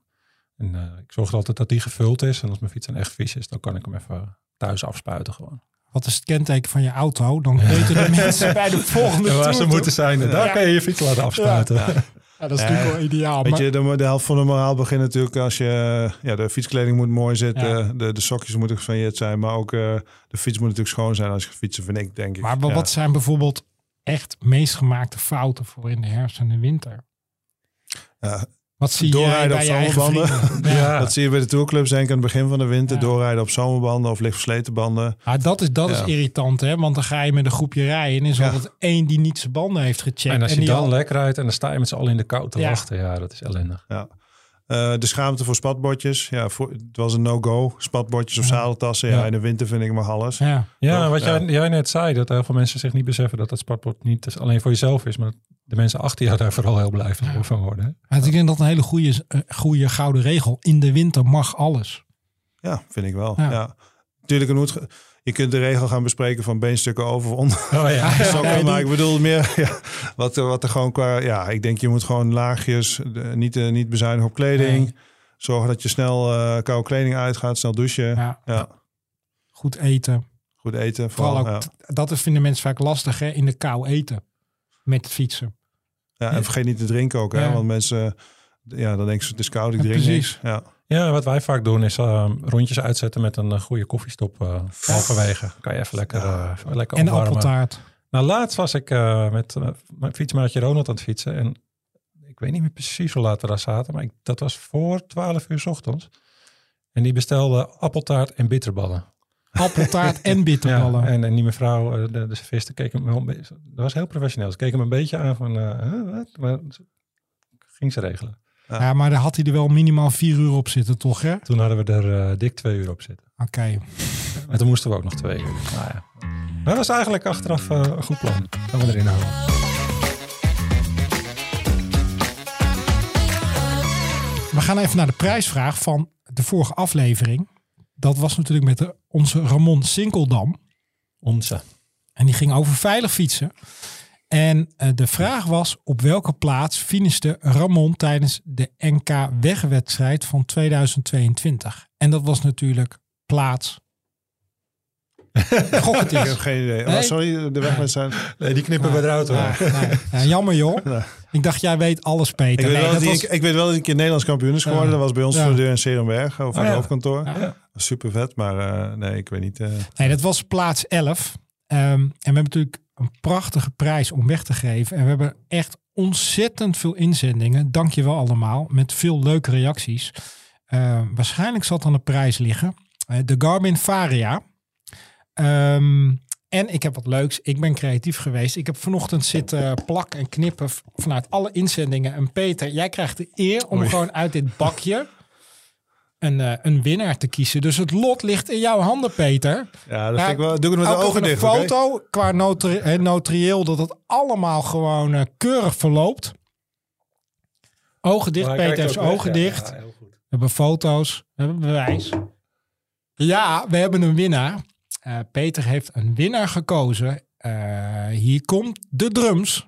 En ik zorg altijd dat die gevuld is. En als mijn fiets dan echt vies is, dan kan ik hem even thuis afspuiten gewoon. Wat is het kenteken van je auto? Dan [laughs] weten de mensen bij de volgende En waar ze moeten zijn, daar Ja. kan je je fiets laten afspuiten. Ja. Ja, dat is natuurlijk wel ideaal. Weet maar- je, de, de helft van de moraal begint natuurlijk als je... Ja, de fietskleding moet mooi zitten. De, de sokjes moeten gesoigneerd zijn. Maar ook eh, de fiets moet natuurlijk schoon zijn als je fietsen, vind ik, denk ik. Maar wat zijn bijvoorbeeld echt meest gemaakte fouten voor in de herfst en de winter? Ja, Wat zie Doorrijden bij op je eigen zomerbanden. [laughs] Ja. Dat zie je bij de tourclubs denk ik aan het begin van de winter. Ja. Doorrijden op zomerbanden of licht versleten banden. Ah, dat is, dat is irritant, hè? Want dan ga je met een groepje rijden en is er Ja. altijd één die niet zijn banden heeft gecheckt. En als je die dan al- lek rijdt en dan sta je met z'n allen in de kou te Ja. wachten. Ja, dat is ellendig. Ja. Eh, de schaamte voor spatbordjes. Ja, voor, het was een no-go. Spatbordjes of Ja. zadeltassen. Ja. Ja. in de winter vind ik mag alles. Ja, Ja, Toch? wat Ja. Jij, jij net zei, dat heel veel mensen zich niet beseffen dat het sportbord niet alleen voor jezelf is, maar dat de mensen achter jou daar vooral heel blij van, van worden. hè? maar ik denk dat een hele goede, eh, goede gouden regel. In de winter mag alles. Ja, vind ik wel. Ja. Ge- je kunt de regel gaan bespreken van beenstukken over of onder. Oh ja. [laughs] [laughs] Maar ik bedoel meer [laughs] ja, wat, er- wat er gewoon qua... Ja, ik denk je moet gewoon laagjes, de- niet, eh, niet bezuinigen op kleding. Nee. Zorgen dat je snel eh, koude kleding uitgaat, snel douchen. Ja. Ja, goed eten. Goed eten. Vooral Vooral, ook, ja. dat is- vinden mensen vaak lastig, hè? In de kou eten. Met fietsen. Ja, en vergeet niet te drinken ook, hè? Ja. Want mensen, ja, dan denken ze het is koud, ik Ja, drink precies. niks. Ja. Ja, wat wij vaak doen is eh, rondjes uitzetten met een eh, goede koffiestop eh halverwege. Kan je even lekker, eh, even lekker En opwarmen. appeltaart. Nou, laatst was ik eh, met mijn fietsmaatje Ronald aan het fietsen. En ik weet niet meer precies hoe laat we daar zaten. Maar ik, dat was voor 12 uur 's ochtends. En die bestelde appeltaart en bitterballen. Appeltaart en bitterballen. Ja, en, en die mevrouw, eh, de, de keek hem wel. Dat was heel professioneel. Ze keek hem een beetje aan van... eh, wat? Maar ging ze regelen. Ja, maar daar had hij er wel minimaal vier uur op zitten, toch? hè? Oké. Toen hadden we er eh, dik twee uur op zitten. En toen moesten we ook nog twee uur. Nou ja. Dat was eigenlijk achteraf een goed plan. Dat we erin houden. We gaan even naar de prijsvraag van de vorige aflevering. Dat was natuurlijk met de, onze Ramon Sinkeldam. Onze. En die ging over veilig fietsen. En eh, de vraag was op welke plaats finishte Ramon tijdens de NK wegwedstrijd van 2022. En dat was natuurlijk plaats. [laughs] Gok het Ik heb geen idee. Nee. Oh, sorry, de wegwedstrijd. Nee, die knippen we eruit hoor. Ja, nee. Ja, jammer joh. [laughs] Nee. Ik dacht jij weet alles Peter. Ik weet, Nee, wel dat was- ik weet wel dat hij een keer Nederlands kampioen is geworden. Dat was bij ons Ja. voor de deur in Serenberg, over Oh, het ja. hoofdkantoor. Ja. Super vet, maar eh, nee, ik weet niet. eh, Nee, dat was plaats 11. Ehm, en we hebben natuurlijk een prachtige prijs om weg te geven. En we hebben echt ontzettend veel inzendingen. Dank je wel allemaal. Met veel leuke reacties. Ehm, waarschijnlijk zal het aan de prijs liggen. Eh, de Garmin Varia. Ehm, en ik heb wat leuks. Ik ben creatief geweest. Ik heb vanochtend zitten plakken en knippen vanuit alle inzendingen. En Peter, jij krijgt de eer om Oei. gewoon uit dit bakje een, eh, een winnaar te kiezen. Dus het lot ligt in jouw handen, Peter. ja, dat vind ik wel. Doe ik het met de ogen dicht. een foto qua notari eh, notarieel dat het allemaal gewoon eh, keurig verloopt. Ogen dicht, Peter heeft ogen weg. Ja, dicht. ja, heel goed. We hebben foto's, we hebben bewijs. Ja, we hebben een winnaar. Eh, Peter heeft een winnaar gekozen. Eh, hier komt de drums. [laughs]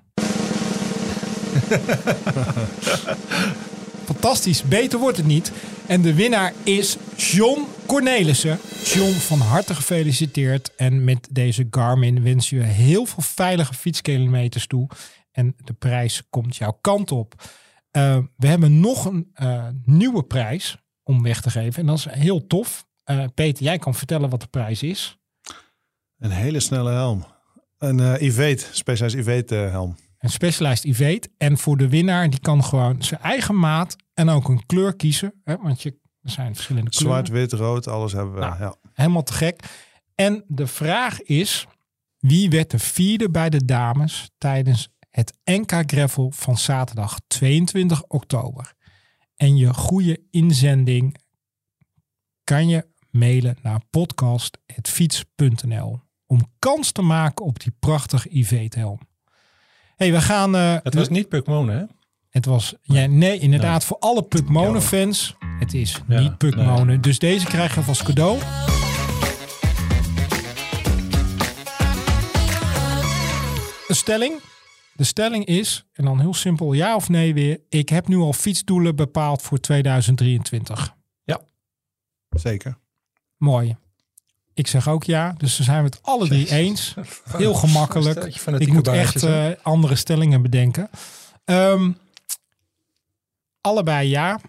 Fantastisch, beter wordt het niet. En de winnaar is John Cornelissen. John, van harte gefeliciteerd. En met deze Garmin wens je heel veel veilige fietskilometers toe. En de prijs komt jouw kant op. Uh, we hebben nog een nieuwe prijs om weg te geven. En dat is heel tof. Peter, jij kan vertellen wat de prijs is. Een hele snelle helm. Een uh, Ivete, Specialized Ivete helm. Een Specialized Ivete. En voor de winnaar, die kan gewoon zijn eigen maat en ook een kleur kiezen. Hè, want je, er zijn verschillende kleuren. Zwart, wit, rood, alles hebben we. Nou, ja. Helemaal te gek. En de vraag is, wie werd de vierde bij de dames tijdens het NK Gravel van zaterdag 22 oktober. En je goede inzending kan je mailen naar podcast.fiets.nl om kans te maken op die prachtige IV-helm. hey, we gaan... Uh, het was niet Pukmone, hè? Het was... Ja, nee, inderdaad, nee. voor alle Pukmone-fans. Het is ja, niet Pukmone. Nee. Dus deze krijg je als cadeau. Een stelling. De stelling is, en dan heel simpel ja of nee weer. Ik heb nu al fietsdoelen bepaald voor 2023. Ja, zeker. Mooi. Ik zeg ook ja, dus dan zijn we het alle drie eens. [laughs] Heel gemakkelijk. Ik moet echt uh, andere stellingen bedenken. Um, allebei ja.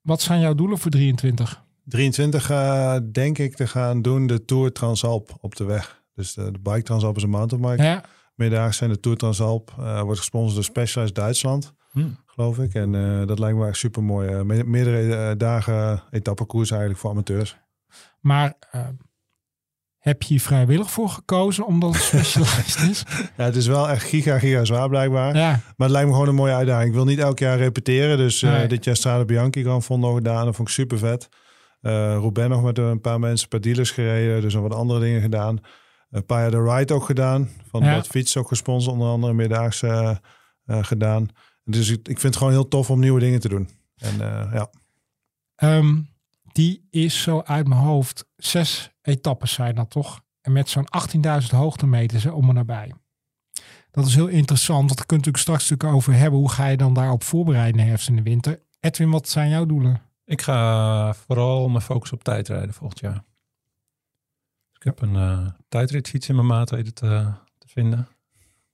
Wat zijn jouw doelen voor 23? 23 uh, denk ik te gaan doen de Tour Transalp op de weg. Dus de, de bike Transalp is een mountainbike. Ja. Middags zijn de Tour Transalp. Uh, wordt gesponsord door Specialized Duitsland, Hmm. geloof ik. En uh, dat lijkt me echt super mooi. Me meerdere dagen etappekoers eigenlijk voor amateurs. Maar heb je hier vrijwillig voor gekozen omdat het Specialized is? [laughs] ja, het is wel echt giga, giga zwaar blijkbaar. Ja. Maar het lijkt me gewoon een mooie uitdaging. Ik wil niet elk jaar repeteren. Dus nee. dit jaar Strade Bianchi gewoon Fondo gedaan. Dat vond ik super vet. Uh, Roubaix nog met een paar mensen, een paar dealers gereden. Dus nog wat andere dingen gedaan. Een paar jaar de ride ook gedaan. Van ja. dat fiets ook gesponsord, onder andere middaags uh, gedaan. Dus ik, ik vind het gewoon heel tof om nieuwe dingen te doen. En ja. Um, die is zo uit mijn hoofd. Zes etappes zijn dat toch? En met zo'n 18.000 hoogtemeters om en nabij. Dat is heel interessant. Want daar kun je natuurlijk straks natuurlijk over hebben. Hoe ga je dan daarop voorbereiden in de herfst en de winter? Edwin, wat zijn jouw doelen? Ik ga vooral mijn focus op tijdrijden volgend jaar. Ik heb een uh, tijdritfiets in mijn maat weten te, te, vinden.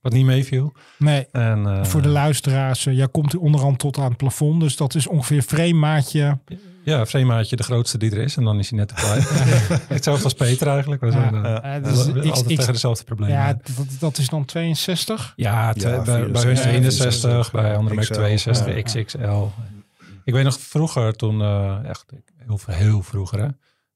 Wat niet meeviel. Nee, en, uh, voor de luisteraars. Uh, jij komt onderhand tot aan het plafond. Dus dat is ongeveer frame-maatje. Ja, frame-maatje de grootste die er is. En dan is hij net te klein. [laughs] Hetzelfde als Peter eigenlijk. We zijn ja, dus altijd X, tegen dezelfde problemen. Ja, dat, dat is dan 62? Ja, te, ja bij, bij hun 61, bij anderen merk 62, ja. XXL. Ik weet nog vroeger, toen, uh, echt heel, heel vroeger, hè,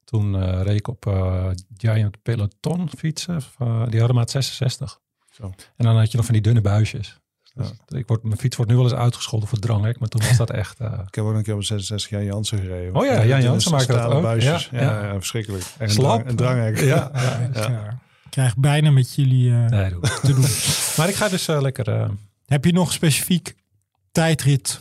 toen uh, reed ik op uh, Giant Peloton fietsen. die hadden maat 66. Zo. En dan had je nog van die dunne buisjes. Dus ja. ik word, mijn fiets wordt nu wel eens uitgescholden voor dranghek, maar toen was dat echt... Uh... Ik heb ook een keer op 66 Jan Jansen gereden. Oh ja, Jan Jansen maakt dat ook. Buisjes. Ja, ja, ja. ja verschrikkelijk. En Slap. Een dranghek. [laughs] Ja. ja. Ik krijg bijna met jullie uh, nee, doe. te doen. [laughs] maar ik ga dus uh, lekker... Heb je nog specifiek tijdrit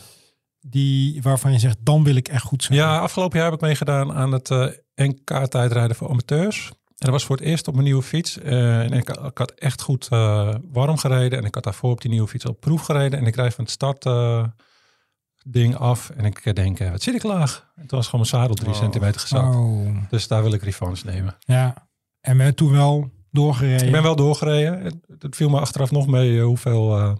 die, waarvan je zegt, dan wil ik echt goed zijn? Ja, afgelopen jaar heb ik meegedaan aan het uh, NK tijdrijden voor amateurs. En dat was voor het eerst op mijn nieuwe fiets. Uh, en ik, ik, had echt goed uh, warm gereden. En ik had daarvoor op die nieuwe fiets op proef gereden. En ik rijd van het start uh, ding af. En ik denk, wat zit ik laag? En toen was gewoon mijn zadel drie oh. centimeter gezakt. Oh. Dus daar wil ik revanche nemen. Ja, en ben je toen wel doorgereden? Ik ben wel doorgereden. Het, het viel me achteraf nog mee hoeveel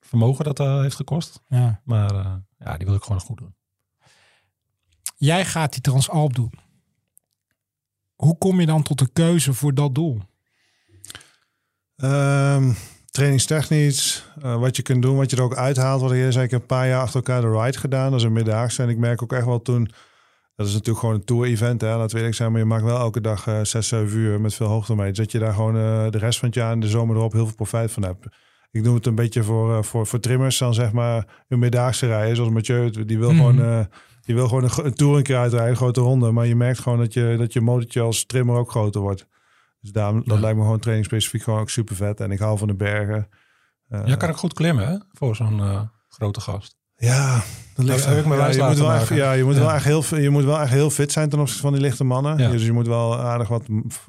vermogen dat heeft gekost. Ja. Maar ja, die wil ik gewoon goed doen. Jij gaat die Transalp doen. Hoe kom je dan tot de keuze voor dat doel? Um, trainingstechnisch, uh, wat je kunt doen, wat je er ook uithaalt. Wat ik zei, ik heb een paar jaar achter elkaar de ride gedaan. Dat is een middagse. En ik merk ook echt wel toen, dat is natuurlijk gewoon een tour-event. Laten we eerlijk zijn, maar je maakt wel elke dag uh, 6, 7 uur met veel hoogtemeters. Dat je daar gewoon uh, de rest van het jaar en de zomer erop heel veel profijt van hebt. Ik doe het een beetje voor, uh, voor, voor trimmers dan zeg maar een middagse rijden. Zoals Mathieu, die wil mm. gewoon... Je wil gewoon een, een tour een keer uitrijden, een grote ronde. Maar je merkt gewoon dat je, dat je motortje als trimmer ook groter wordt. Dus daarom, dat Ja. lijkt me gewoon training specifiek gewoon ook super vet. En ik hou van de bergen. Uh, Jij kan ook goed klimmen, hè? Voor zo'n eh, grote gast. Ja, dat ligt, heb ik me ja, je moet wel echt, ja, je moet Ja. wel echt heel, je moet wel echt heel fit zijn ten opzichte van die lichte mannen. Ja. Dus je moet wel aardig wat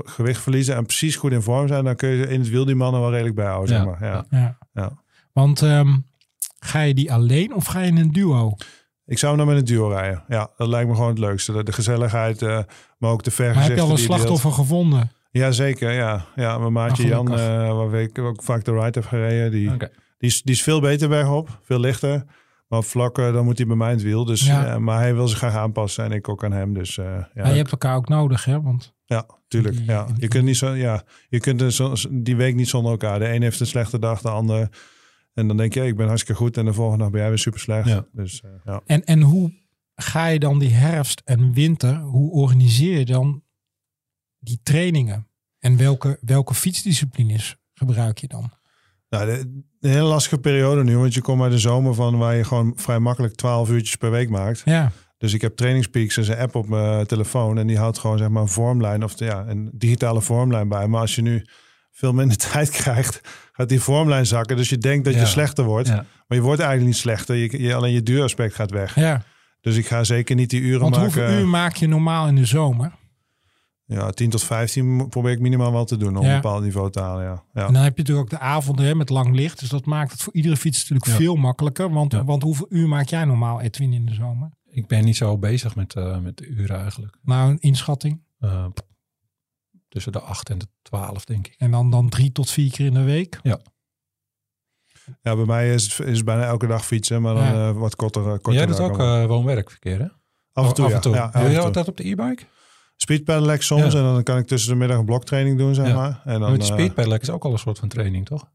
gewicht verliezen en precies goed in vorm zijn. Dan kun je in het wiel die mannen wel redelijk bijhouden. Ja. Zeg maar. ja. Ja. Ja. Want ehm, ga je die alleen of ga je in een duo? Ik zou hem dan met een duo rijden. Ja, dat lijkt me gewoon het leukste. De, de gezelligheid, eh, maar ook de Maar heb vergezichten. je al een deelt. slachtoffer gevonden? Ja, zeker. Ja, ja mijn maatje Ah, Jan, eh waar ik ook vaak de ride heb gereden, die, die, is, die is veel beter bergop, veel lichter. Maar op vlakken, dan moet hij bij mij in het wiel. Dus, Ja. maar hij wil zich graag aanpassen en ik ook aan hem. Dus eh, ja, Ja, je hebt elkaar ook nodig, hè? Want ja, tuurlijk. Ja. Je kunt niet zo, ja, je kunt zo, die week niet zonder elkaar. De een heeft een slechte dag, de ander. En dan denk je, ik ben hartstikke goed. En de volgende dag ben jij weer super slecht. Ja. Dus eh, ja. En, en hoe ga je dan die herfst en winter, hoe organiseer je dan die trainingen? En welke, welke fietsdisciplines gebruik je dan? Nou, de, een hele lastige periode nu. Want je komt uit de zomer van waar je gewoon vrij makkelijk 12 uurtjes per week maakt. Ja, Dus ik heb Trainingspeaks, dat is een app op mijn telefoon. En die houdt gewoon zeg maar een vormlijn of ja, een digitale vormlijn bij. Maar als je nu veel minder [laughs] tijd krijgt, gaat die vormlijn zakken. Dus je denkt dat Ja. je slechter wordt. Ja. Maar je wordt eigenlijk niet slechter. Je, je, alleen je duuraspect gaat weg. ja. Dus ik ga zeker niet die uren Want maken. hoeveel uur maak je normaal in de zomer? Ja, 10 tot 15 probeer ik minimaal wel te doen om Ja. een bepaald niveau te halen. Ja. Ja. En dan heb je natuurlijk ook de avonden hè, met lang licht. Dus dat maakt het voor iedere fiets natuurlijk Ja. veel makkelijker. Want, Ja. want hoeveel uur maak jij normaal, Edwin, in de zomer? Ik ben niet zo bezig met, eh, met de uren eigenlijk. Nou, een inschatting. Eh, tussen de 8 en de 12, denk ik. En dan, dan drie tot vier keer in de week. Ja, bij mij is het, is het bijna elke dag fietsen, maar dan Ja. eh, wat korter. uh, korter Jij doet ook uh, woon-werkverkeer, hè? af en toe, af ja. en toe. Ja, af Doe je altijd op de e-bike? Speed pedelec soms Ja. en dan kan ik tussen de middag een bloktraining doen, zeg Ja. maar. En dan, Met eh, speed pedelec is ook al een soort van training, toch?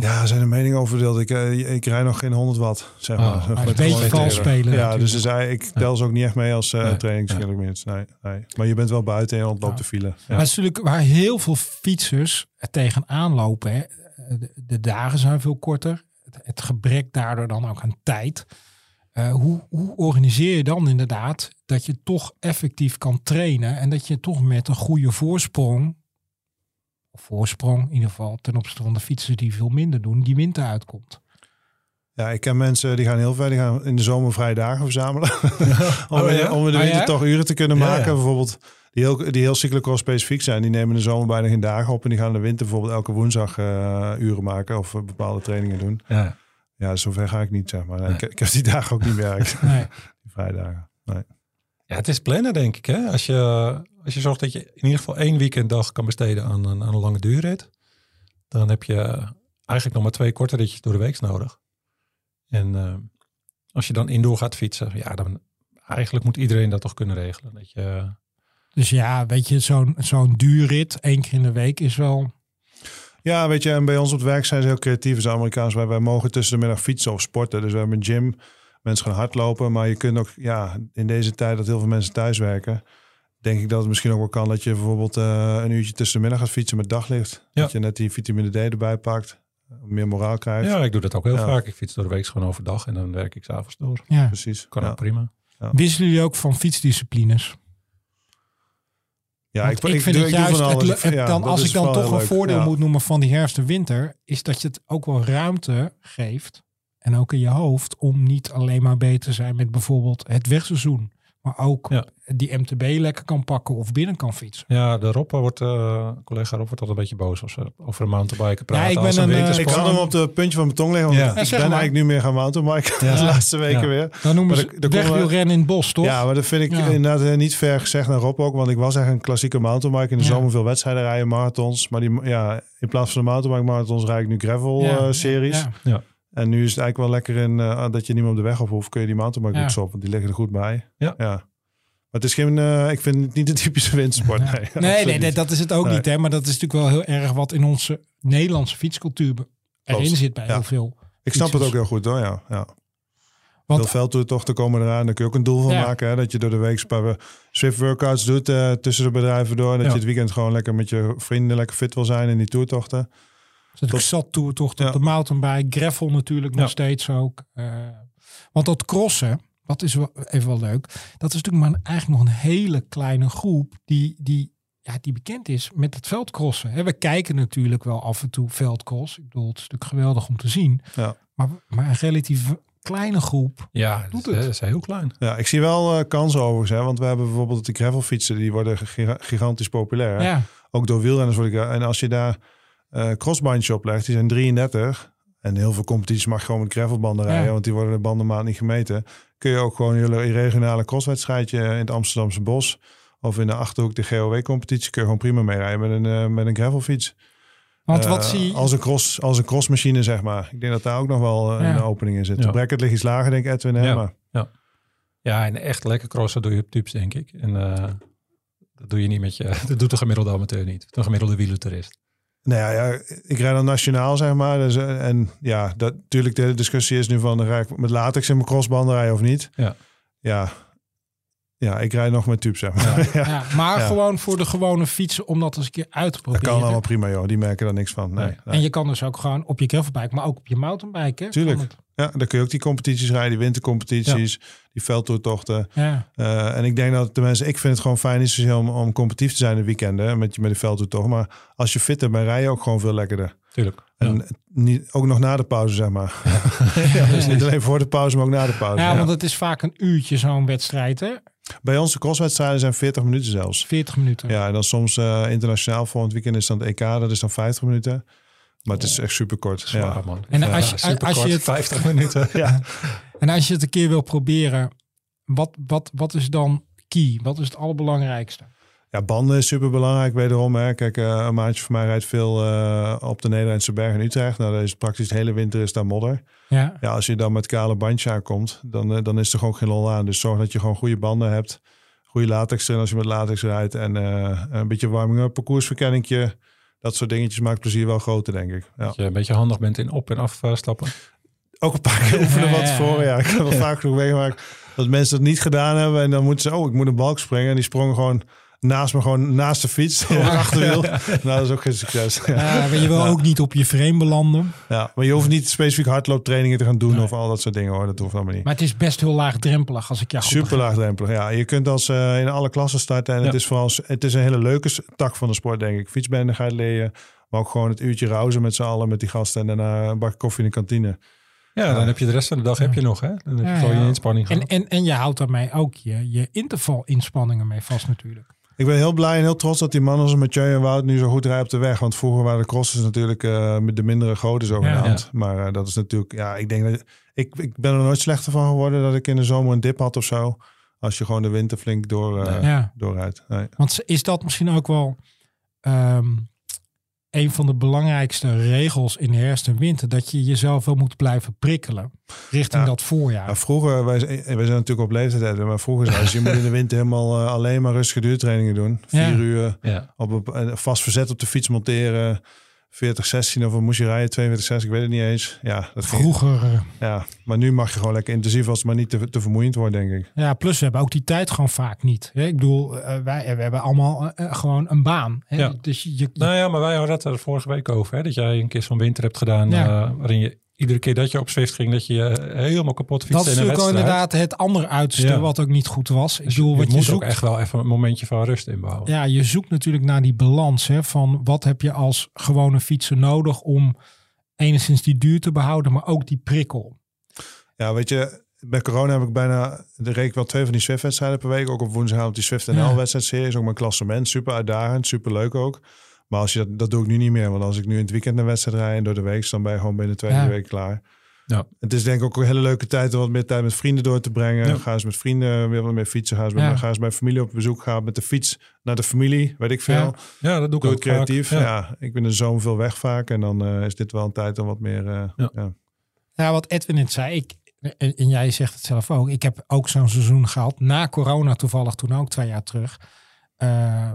Ja, er zijn de meningen over verdeeld. Ik, eh, ik rij nog geen 100 watt, zeg Oh, maar. maar Maar Met een beetje vals spelen. Ja, natuurlijk. dus er zijn- ik tel ze ook niet echt mee als uh, Nee. trainingskilometers. Nee, nee. Maar je bent wel buiten en ontloopt Ja. de file. Maar het is natuurlijk waar heel veel fietsers er tegenaan lopen. Hè. De, de dagen zijn veel korter. Het, het gebrek daardoor dan ook aan tijd. Eh, hoe, hoe organiseer je dan inderdaad dat je toch effectief kan trainen en dat je toch met een goede voorsprong, of voorsprong in ieder geval ten opzichte van de fietsers die veel minder doen, die winter uitkomt? Ja, ik ken mensen die gaan heel ver. Die gaan in de zomer vrije dagen verzamelen. [laughs] om, Oh, ja? om in de Ah, winter ja? toch uren te kunnen maken. ja. Bijvoorbeeld die heel, die heel cyclocross specifiek zijn. Die nemen in de zomer bijna geen dagen op. En die gaan in de winter bijvoorbeeld elke woensdag eh, uren maken. Of eh, bepaalde trainingen doen. Ja. Ja, zover ga ik niet, zeg maar. Nee. Ik, ik heb die dagen ook niet meer. Nee. [laughs] Die vrijdagen. Nee. Ja, het is plannen, denk ik. Hè? Als, je, als je zorgt dat je in ieder geval één weekenddag kan besteden aan, een- aan een lange duurrit, dan heb je eigenlijk nog maar twee korte ritjes door de week nodig. En eh, als je dan indoor gaat fietsen, ja, dan eigenlijk moet iedereen dat toch kunnen regelen. Dat je, Dus ja, weet je, zo'n zo'n duurrit één keer in de week is wel. Ja, weet je, en bij ons op het werk zijn ze heel creatief. Als Amerikaans, wij, wij mogen tussen de middag fietsen of sporten. Dus we hebben een gym. Mensen gaan hardlopen. Maar je kunt ook, ja, in deze tijd dat heel veel mensen thuis werken, denk ik dat het misschien ook wel kan dat je bijvoorbeeld eh, een uurtje tussen de middag gaat fietsen met daglicht. Ja. Dat je net die vitamine D erbij pakt. Meer moraal krijgt. ja, ik doe dat ook heel Ja. vaak. Ik fiets door de week gewoon overdag en dan werk ik s'avonds door. Ja. Precies. Kan ja. ook prima. Wisselen jullie ook van fietsdisciplines? Ja, ik, vind doe- het doe juist, van het, alles. le- het Ja, dan, als ik dan toch een leuk. voordeel Ja. moet noemen van die herfst en winter, is dat je het ook wel ruimte geeft, en ook in je hoofd, om niet alleen maar beter te zijn met bijvoorbeeld het wegseizoen, maar ook Ja. die MTB lekker kan pakken of binnen kan fietsen. Ja, de Rob wordt, eh, collega Rob wordt altijd een beetje boos als we over een mountainbiken praten. ik ben als een, eh. Ik had hem op het puntje van mijn tong liggen. Want Ja. ik Ja, ben maar. eigenlijk nu meer gaan mountainbiken Ja. de [laughs] laatste weken Ja. weer. Dan noemen Maar ze wegwielrennen in het bos, toch? Ja, maar dat vind ik Ja. inderdaad eh, niet ver gezegd naar Rob ook. Want ik was echt een klassieke mountainbike. In de Ja. zomer veel wedstrijden rijden, marathons. Maar die, ja, in plaats van de mountainbike marathons rijd ik nu gravel Ja, eh, series. ja. En nu is het eigenlijk wel lekker in eh, dat je niet meer op de weg op hoeft. Kun je die mountainbike Ja. routes op. Want die liggen er goed bij. Ja. Maar het is geen, eh, ik vind het niet de typische wintersport. Ja. Nee, Nee, nee, dat is het ook Nee. niet. Hè? Maar dat is natuurlijk wel heel erg wat in onze Nederlandse fietscultuur erin Klopt. zit bij Ja. heel veel. Ik snap het ook heel goed hoor, ja. ja. Want Veel veldtoertochten komen eraan. Daar kun je ook een doel van Ja. maken. Hè? Dat je door de week paar Swift workouts doet eh, tussen de bedrijven door. En dat Ja. je het weekend gewoon lekker met je vrienden lekker fit wil zijn in die toertochten. Zit ik zat toe toch Ja. op de mountainbike, gravel natuurlijk nog Ja. steeds ook. Eh, want dat crossen, dat is wel, even wel leuk. Dat is natuurlijk maar een- eigenlijk nog een hele kleine groep die, die, ja, die bekend is met het veldcrossen. Hè, we kijken natuurlijk wel af en toe veldcross. Ik bedoel, het is natuurlijk geweldig om te zien. Ja. Maar, maar een relatief kleine groep. Ja, Doet dat het. is heel klein. Ja, ik zie wel eh, kansen overigens. Hè? Want we hebben bijvoorbeeld de gravelfietsen. Die worden giga- gigantisch populair. Ja, Ook door wielrenners. Word ik, en als je daar eh crossbandjes op legt. Die zijn 33. En heel veel competities mag je gewoon met gravelbanden Ja. rijden. Want die worden de bandenmaat niet gemeten. Kun je ook gewoon een hele regionale crosswedstrijdje in het Amsterdamse bos. Of in de Achterhoek de GOW-competitie. Kun je gewoon prima mee rijden met een, eh, met een gravelfiets. want Eh, wat zie je... Als een, cross, als een crossmachine, zeg maar. Ik denk dat daar ook nog wel eh, Ja. een opening in zit. Ja. De bracket ligt iets lager, denk ik, Edwin. Hè? Ja. Maar, Ja, en echt lekker crossen doe je op tubes, denk ik. En eh, dat doe je niet met je... [laughs] Dat doet de gemiddelde amateur niet. De gemiddelde wielertourist. Nou ja, ja, ik rijd dan nationaal, zeg maar. Dus, eh, en ja, dat, natuurlijk de discussie is nu van... Ga ik met latex in mijn crossbanden rijden of niet? Ja. Ja, ja ik rijd nog met tube, zeg maar. [laughs] Ja. ja, maar Ja. gewoon voor de gewone fietsen, om dat eens een keer uit te Dat proberen. kan allemaal prima, joh. Die merken er niks van. Nee, Nee. nee. En je kan dus ook gewoon op je gravelbike, maar ook op je mountainbike. Hè? Tuurlijk. Ja, dan kun je ook die competities rijden. Die wintercompetities, die veldtoertochten. Ja. Eh, en ik denk dat de mensen, ik vind het gewoon fijn zozeer om, om competitief te zijn in de weekenden met, je met de veldtoer Maar als je fitter bent, rij je ook gewoon veel lekkerder. Tuurlijk. En niet, ook nog na de pauze, zeg maar. [laughs] ja, dus niet alleen voor de pauze, maar ook na de pauze. Ja, Ja. want het is vaak een uurtje zo'n wedstrijd, hè? Bij onze crosswedstrijden zijn 40 minuten zelfs. 40 minuten. Ja, en dan soms eh, internationaal volgend weekend is dan het EK, dat is dan 50 minuten. Maar het is echt super kort. Ja. man. En als je- superkort, als je het- 50 minuten. [laughs] Ja. En als je het een keer wil proberen, wat, wat, wat is dan key? Wat is het allerbelangrijkste? Ja, banden is super belangrijk wederom. Hè. Kijk, eh, een maatje van mij rijdt veel eh, op de Nederlandse berg in Utrecht. Nou, dat is praktisch de hele winter is daar modder. Ja. Ja, als je dan met kale bandje aankomt, dan, eh, dan is er gewoon geen lol aan. Dus zorg dat je gewoon goede banden hebt. Goede latex erin als je met latex rijdt. En eh, een beetje warming-up, parcoursverkenningje. Dat soort dingetjes maakt plezier wel groter, denk ik. Ja. Dat je een beetje handig bent in op- en afstappen. Ook een paar keer [laughs] oefenen Ja, wat ja, ja. tevoren. Ja, ik heb wel vaak genoeg meegemaakt dat mensen dat niet gedaan hebben. En dan moeten ze, oh, ik moet een balk springen. En die sprongen gewoon naast me, gewoon naast de fiets. [laughs] Het achterwiel. Nou, dat is ook geen succes. Ja. Ja, maar je wil ook niet op je frame belanden. Ja, maar je hoeft niet specifiek hardlooptrainingen te gaan doen of al dat soort dingen hoor. Dat hoeft allemaal niet. Maar het is best heel laagdrempelig als ik jou goed Super begrijp. laagdrempelig. Ja, je kunt als eh, in alle klassen starten. En het Ja. is vooral het is een hele leuke tak van de sport, denk ik. Fietsbendigheid leren. Maar ook gewoon het uurtje rauzen met z'n allen met die gasten. En daarna een bak koffie in de kantine. Ja, dan heb je de rest van de dag heb je nog, hè? Dan heb je Ja, gewoon ja. je inspanning En, gehad. en, en je houdt daarmee ook je, je intervalinspanningen mee vast natuurlijk. Ik ben heel blij en heel trots dat die mannen als Mathieu en Wout nu zo goed rijden op de weg. Want vroeger waren de crossers natuurlijk eh, met de mindere goden zogenaamd. Ja. Maar eh, dat is natuurlijk, ja, ik denk dat... Ik, ik ben er nooit slechter van geworden dat ik in de zomer een dip had of zo. Als je gewoon de winter flink door, Ja. Nee. Want is dat misschien ook wel ehm, een van de belangrijkste regels in de herfst en winter? Dat je jezelf wel moet blijven prikkelen richting Ja. dat voorjaar. Ja, vroeger, wij, wij zijn natuurlijk op leeftijd, maar vroeger zei ze, je moet in de winter helemaal eh, alleen maar rustige duurtrainingen doen. Vier Ja. uur Ja. op een eh, vast verzet op de fiets monteren. 40, 16 of wat moest je rijden? 42, 6, ik weet het niet eens. Ja, dat ging, Vroeger, eh, ja, maar nu mag je gewoon lekker intensief als het maar niet te, te vermoeiend wordt, denk ik. ja, plus we hebben ook die tijd gewoon vaak niet. Hè? Ik bedoel, eh, wij we hebben allemaal eh, eh, gewoon een baan. Hè? Ja. Dus je, je- Nou ja, maar wij hadden het er vorige week over. Hè? Dat jij een keer zo'n winter hebt gedaan. Ja. eh, waarin je iedere keer dat je op Zwift ging, dat je je helemaal kapot dat fietste is in een natuurlijk inderdaad het andere uiterste Ja. wat ook niet goed was. Ik Dus bedoel, je wat je moet zoekt, ook echt wel even een momentje van rust inbouwen. ja, je zoekt natuurlijk naar die balans hè, van wat heb je als gewone fietser nodig om enigszins die duur te behouden, maar ook die prikkel. Ja, weet je, bij corona heb ik bijna, de reek wel twee van die Swift-wedstrijden per week. Ook op woensdagavond die Swift Ja. NL-wedstrijdserie. Is ook mijn klassement. Super uitdagend, super leuk ook. Maar als je dat, dat doe ik nu niet meer. Want als ik nu in het weekend een wedstrijd rijd en door de week, dan ben je gewoon binnen twee Ja. weken klaar. Ja. Het is denk ik ook een hele leuke tijd om wat meer tijd met vrienden door te brengen. Ja. Ga eens met vrienden weer wat meer fietsen. Ga eens, met, Ja. ga eens bij familie op bezoek. Ga met de fiets naar de familie, weet ik veel. Ja. Ja, dat doe ik Doe ook het creatief. vaak. Ja. ik ben er zo veel weg vaak. En dan eh, is dit wel een tijd om wat meer... eh, Ja. ja. Ja, wat Edwin net zei, ik, en, en jij zegt het zelf ook. Ik heb ook zo'n seizoen gehad, na corona toevallig toen ook twee jaar terug. eh,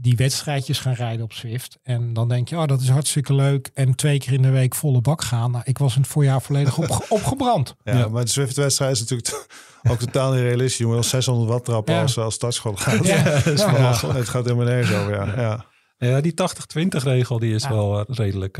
die wedstrijdjes gaan rijden op Zwift. En dan denk je, oh dat is hartstikke leuk. En twee keer in de week volle bak gaan. Nou, ik was in het voorjaar volledig op, [laughs] opgebrand. Ja, Ja. maar de Zwift-wedstrijd is natuurlijk [laughs] ook totaal niet realistisch. Je moet wel 600 watt trappen Ja. als, als startschool gaat. Ja. [laughs] Dat is Ja. belachelijk. Het gaat helemaal nergens over, ja. ja. Ja, die 80-20 regel die is Ja. wel eh, redelijk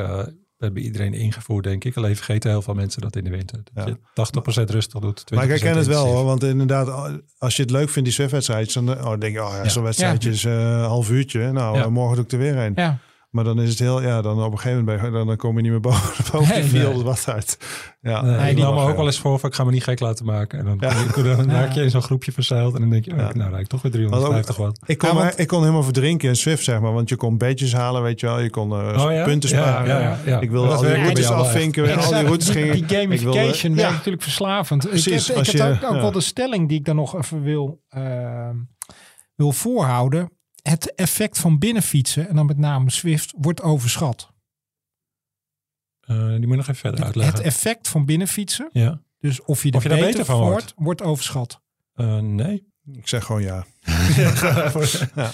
eh, bij iedereen ingevoerd, denk ik. Alleen vergeten heel veel mensen dat in de winter. Dat Ja. je 80% rustig doet, 20% Maar ik herken het wel hoor. Want inderdaad, als je het leuk vindt, die Zwift-wedstrijdjes, dan oh, denk je, oh ja, zo'n wedstrijdje is eh, een half uurtje. Nou, eh, morgen doe ik er weer een. Ja, Maar dan is het heel, ja, dan op een gegeven moment ben je, dan, dan kom je niet meer boven, [laughs] boven Nee, die nee. 400 watt uit. Ja, Nee, Nee, ik die nam me ook wel eens voor van ik ga me niet gek laten maken. En dan, Ja. dan [laughs] raak je in zo'n groepje verzeild en dan denk je, oh, Ja. nou rijd ik toch weer 350 watt. Ik kon, Ja, want- ik kon helemaal verdrinken in Swift, zeg maar. Want je kon beetjes halen, weet je wel. Je kon Oh ja? punten sparen. ja, ja, ja. Ik wilde Dat al die routes afvinken. En al die routes gingen... Die gamification ja. werkt natuurlijk verslavend. Precies, ik heb, ook, wel de stelling die ik daar nog even wil, eh, wil voorhouden. Het effect van binnenfietsen, en dan met name Swift, wordt overschat. Eh, die moet je nog even verder uitleggen. Het effect van binnenfietsen, ja. dus of je er Of je daar beter, beter van wordt. wordt, wordt overschat. Eh, nee. Ik zeg gewoon ja. [laughs]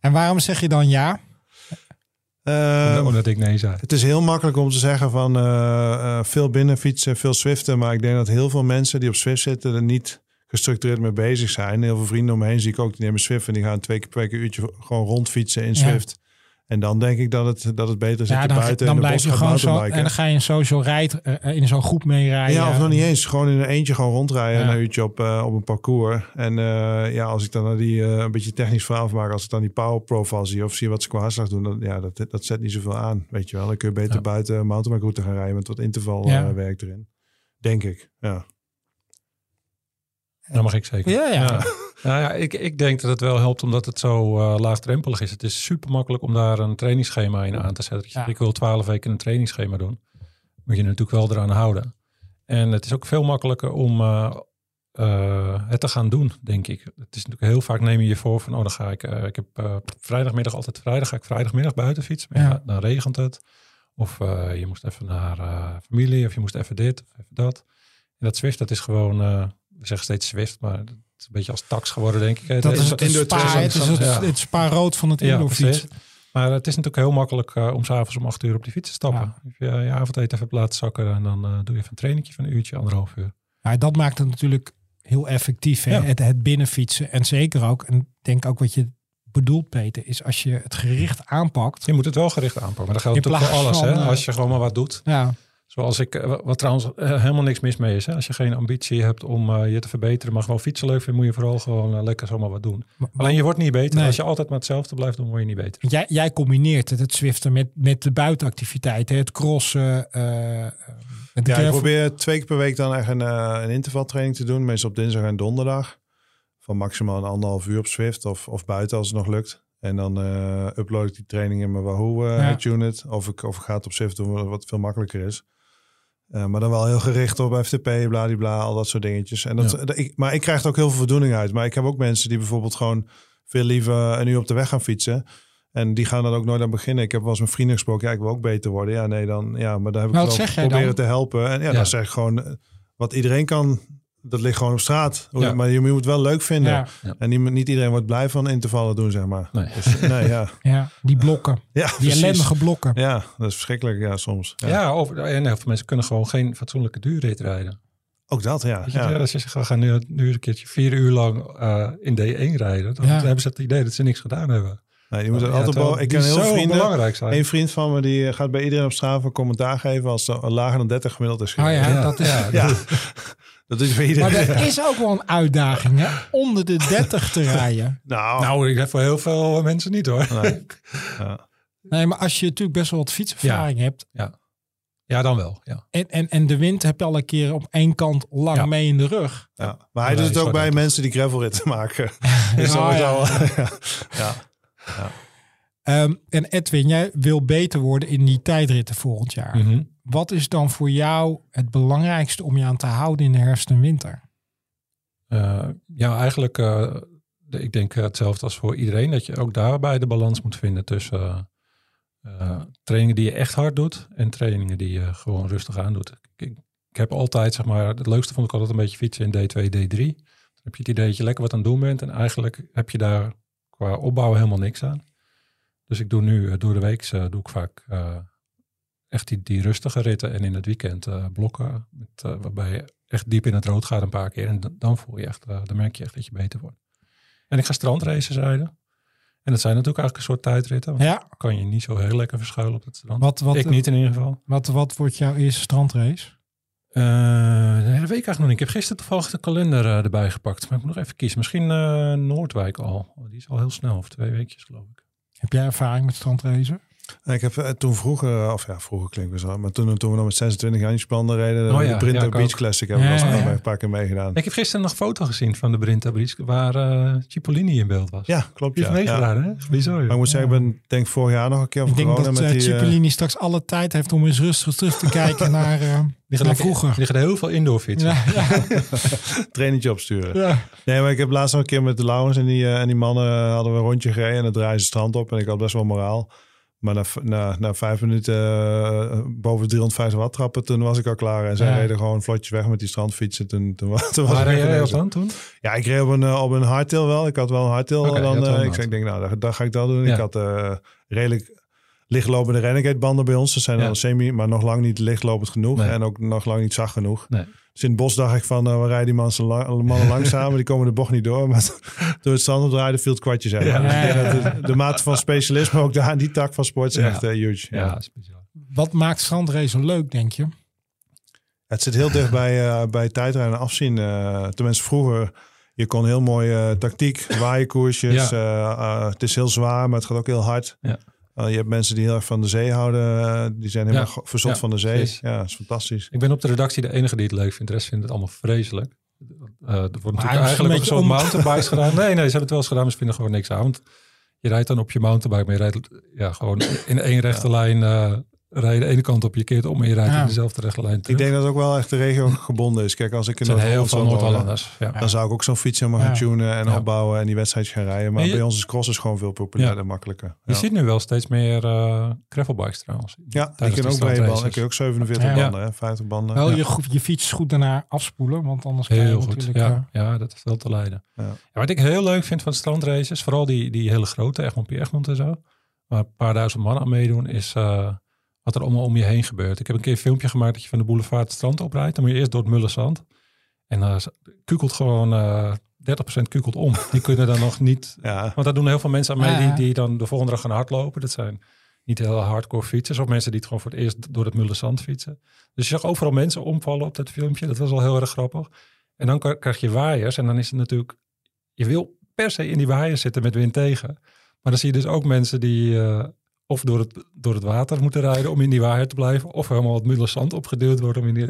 En waarom zeg je dan ja? Ehm, Omdat ik nee zei. Het is heel makkelijk om te zeggen van eh, eh, veel binnenfietsen, veel Swiften. Maar ik denk dat heel veel mensen die op Swift zitten er niet gestructureerd mee bezig zijn. Heel veel vrienden om me heen zie ik ook, die nemen Swift en die gaan twee keer per week een uurtje gewoon rondfietsen in Ja. Swift. En dan denk ik dat het, dat het beter is Ja, dat je dan, buiten dan in de blijf bos je gewoon zo. En dan ga je een social ride eh, in zo'n groep meerijden. Ja, of nog niet eens. Gewoon in een eentje gewoon rondrijden. Ja. Een uurtje op, eh, op een parcours. En eh, ja, als ik dan naar die eh, een beetje technisch verhaal van maak. Als ik dan die power profile zie of zie wat ze qua hartslag doen. Dan, ja, dat, dat zet niet zoveel aan. Weet je wel. Dan kun je beter Ja. buiten een mountainbike route gaan rijden. Met wat interval Ja. eh, werk erin. Denk ik. Ja. Dat mag ik zeker. Ja, ja. Nou ja, ik, ik denk dat het wel helpt omdat het zo eh, laagdrempelig is. Het is super makkelijk om daar een trainingsschema in aan te zetten. Ja. Ik wil twaalf weken een trainingsschema doen. Moet je natuurlijk wel eraan houden. En het is ook veel makkelijker om, eh, eh, het te gaan doen, denk ik. Het is natuurlijk heel vaak neem je je voor van, oh, dan ga ik, ik heb vrijdagmiddag altijd vrijdag, ga ik vrijdagmiddag buiten fietsen. Maar Ja. ja, dan regent het. Of je moest even naar familie, of je moest even dit, of even dat. En dat Zwift, dat is gewoon, we zeggen steeds Zwift, maar het is een beetje als tax geworden, denk ik. Dat is het het spa, het is het, Ja. het van het Ja, precies. Maar het is natuurlijk heel makkelijk eh, om s'avonds om acht uur op die fiets te stappen. Ja. Je je avondeten even laten zakken en dan eh, doe je even een trainingje van een uurtje, anderhalf uur. Ja, dat maakt het natuurlijk heel effectief, hè? Ja. Het, het binnenfietsen. En zeker ook, en denk ook wat je bedoelt, Peter, is als je het gericht aanpakt. Je moet het wel gericht aanpakken. Maar dat geldt natuurlijk voor alles. van, hè? eh, Als je gewoon maar wat doet. Ja, Zoals ik, eh, wat trouwens eh, helemaal niks mis mee is. Hè? Als je geen ambitie hebt om eh, je te verbeteren, maar gewoon fietsen leuk vindt, moet je vooral gewoon lekker zomaar wat doen. maar- Alleen je wordt niet beter. Nee. Als je altijd maar hetzelfde blijft doen, word je niet beter. Want Jij, jij combineert het, het Zwiften met, met de buitenactiviteiten, het crossen, eh, het Ja, ik probeer twee keer per week dan echt een, een intervaltraining te doen. Meestal op dinsdag en donderdag. Van maximaal een anderhalf uur op Swift of, of buiten als het nog lukt. En dan eh, upload ik die training in mijn Wahoo Ja. Unit. Of ik, of ik ga het op Swift doen, wat veel makkelijker is. Eh, maar dan wel heel gericht op FTP, bladibla, al dat soort dingetjes. En dat, dat- ik, maar ik krijg er ook heel veel voldoening uit. Maar ik heb ook mensen die bijvoorbeeld gewoon veel liever een uur op de weg gaan fietsen. En die gaan dan ook nooit aan beginnen. Ik heb wel eens met vrienden gesproken. Ja, ik wil ook beter worden. Ja, nee, dan ja, maar daar heb ik wel proberen dan? te helpen. En ja, Ja. dan zeg ik gewoon eh, wat iedereen kan. Dat ligt gewoon op straat. Ja. Maar je moet het wel leuk vinden. Ja, En niet, niet iedereen wordt blij van intervallen doen, zeg maar. Nee. Dus, nee, ja. [laughs] ja, die blokken, Ja, die precies. ellendige blokken. Ja, dat is verschrikkelijk, ja, soms. Ja. Ja, of, en heel veel mensen kunnen gewoon geen fatsoenlijke duurrit rijden. Ook dat, ja. Je, ja. Als je zegt, we gaan nu, nu een keertje vier uur lang eh, in D1 rijden, dan Ja. hebben ze het idee dat ze niks gedaan hebben. Nee, die moet er Ja, altijd terwijl boven. Ik ken heel vrienden. belangrijk zijn. Een vriend van me die eh, gaat bij iedereen op straat een commentaar geven als er lager dan 30 gemiddeld is. Oh ja, dat is... ja, Ja, [laughs] dat is iedereen. Maar er is ook wel een uitdaging, hè? Onder de 30 te rijden. [laughs] Nou, Nou, ik heb voor heel veel mensen niet hoor. nee. [laughs] Ja. Nee, maar als je natuurlijk best wel wat fietservaring hebt. Ja, dan wel. Ja. En, en, en de wind heb je al een keer op één kant lang Ja. mee in de rug. Ja. Maar hij Ja, doet het ook bij dat. mensen die gravelritten maken. [laughs] Dus Ja, dat is ja. al, ja. Ehm, en Edwin, jij wil beter worden in die tijdritten volgend jaar. Mhm. Wat is dan voor jou het belangrijkste om je aan te houden in de herfst en winter? Eh, ja, eigenlijk, de- ik denk hetzelfde als voor iedereen, dat je ook daarbij de balans moet vinden tussen eh, trainingen die je echt hard doet en trainingen die je gewoon rustig aan doet. Ik, ik, ik heb altijd, zeg maar, het leukste vond ik altijd een beetje fietsen in D2, D3. Dan heb je het idee dat je lekker wat aan het doen bent en eigenlijk heb je daar qua opbouw helemaal niks aan. Dus ik doe nu eh, door de week doe ik vaak eh, echt die, die rustige ritten en in het weekend eh, blokken. Met, waarbij je echt diep in het rood gaat een paar keer. En dan voel je echt, dan merk je echt dat je beter wordt. En ik ga strandraces rijden. En dat zijn natuurlijk eigenlijk een soort tijdritten. Want Ja, dan kan je niet zo heel lekker verschuilen op het strand. wat, wat, ik niet in ieder geval. Wat, wat wordt jouw eerste strandrace? Dat weet ik eigenlijk nog niet. Ik heb gisteren toevallig de kalender erbij gepakt. Maar ik moet nog even kiezen. Misschien Noordwijk al. Oh, Die is al heel snel. Of twee weekjes geloof ik. Heb jij ervaring met strandracen? Ik heb eh, toen vroeger, of ja, vroeger klinkt het zo, maar toen, toen we nog met 26 Jansplannen reden, Oh de ja, ja, ik Beach ook. Classic hebben we Ja, een paar keer meegedaan. Ik heb gisteren nog een foto gezien van de Brinta Bries. Waar eh Cipollini in beeld was. Ja, klopt. Die Ja. heeft ja. meegedaan hè? Bizar. Maar ik moet zeggen, ik ben denk vorig jaar nog een keer Ik over denk dat met eh, die... eh, Cipollini straks alle tijd heeft om eens rustig terug te kijken [laughs] naar, eh, Die naar vroeger. Die gaan heel veel indoor fietsen. Ja, ja, [laughs] trainingje opsturen. ja. Nee, maar ik heb laatst nog een keer met de Laurens en die, eh, en die mannen eh, hadden we een rondje gereden en dan draaien ze het strand op en ik had best wel moraal. Maar na, na, na vijf minuten eh, boven 350 watt trappen, toen was ik al klaar. En zij Ja. reden gewoon vlotjes weg met die strandfietsen. Toen, toen, wa- [laughs] toen was Waar reed jij dan toen? Ja, ik reed op een, eh, op een hardtail wel. Ik had wel een hardtail. Je dan, een ik, zei, ik denk, nou, dat, ga ik dan doen. Ja. Ik had eh, redelijk lichtlopende renegade banden bij ons. Ze zijn Ja. dan semi, maar nog lang niet lichtlopend genoeg. Nee. En ook nog lang niet zacht genoeg. Nee. Dus in het bos dacht ik van, uh, we rijden die mannen, zo lang- mannen langzaam. Die komen de bocht niet door. Maar [laughs] toen het strand opdraaide, viel het kwartje maar. Ja. Dus de, de mate van specialisme ook daar in die tak van sport is Ja. echt eh, huge. Ja. Wat maakt strandracen leuk, denk je? Het zit heel dicht bij, eh, bij tijdrijden afzien. eh tenminste, vroeger, je kon heel mooi eh, tactiek, waaienkoersjes. Ja. eh, het is heel zwaar, maar het gaat ook heel hard. Ja. Eh, je hebt mensen die heel erg van de zee houden. eh, die zijn helemaal Ja. verzot Ja, van de zee. precies. Ja, dat is fantastisch. Ik ben op de redactie de enige die het leuk vindt. De rest vindt het allemaal vreselijk. Eh, er wordt natuurlijk eigenlijk een soort mountainbikes gedaan. Nee, nee, ze hebben het wel eens gedaan, maar ze vinden gewoon niks aan. Want je rijdt dan op je mountainbike, maar je rijdt ja, gewoon in één rechte lijn rij je de ene kant op, je keert om en je rijdt Ja. in dezelfde rechte lijn Ik denk dat het ook wel echt de regio gebonden is. Kijk, als ik in zijn heel veel Noord-Hollanders. Ja. Dan zou ik ook zo'n fiets helemaal gaan tunen en Ja. opbouwen en die wedstrijd gaan rijden. Maar je- bij ons is cross is gewoon veel populairder Ja. en makkelijker. Je ziet nu wel steeds meer eh gravelbikes trouwens. ja ik die ook brede banden. Ik ken ook 47 Ja. banden, hè, 50 banden. Wel Ja. je, goed- je fiets goed daarna afspoelen, want anders kan je Heel goed. natuurlijk... Ja, eh, ja, dat is wel te leiden. Ja. Ja, wat ik heel leuk vind van strandraces, vooral die, die hele grote, Egmond P. Egmond en zo, waar een paar duizend man aan meedoen, is eh, wat er allemaal om je heen gebeurt. Ik heb een keer een filmpje gemaakt dat je van de boulevard het strand oprijdt. Dan moet je eerst door het Mullenzand. En dan kukelt gewoon eh 30% kukelt om. Die kunnen dan nog niet... [laughs] Ja. Want daar doen heel veel mensen aan mee Ja, die, die dan de volgende dag gaan hardlopen. Dat zijn niet heel hardcore fietsers. Of mensen die het gewoon voor het eerst door het Mullenzand fietsen. Dus je zag overal mensen omvallen op dat filmpje. Dat was al heel erg grappig. En dan krijg je waaiers. En dan is het natuurlijk... Je wil per se in die waaiers zitten met wind tegen. Maar dan zie je dus ook mensen die... eh, of door het, door het water moeten rijden om in die waaier te blijven. Of helemaal het Mullenzand opgeduwd worden om in die...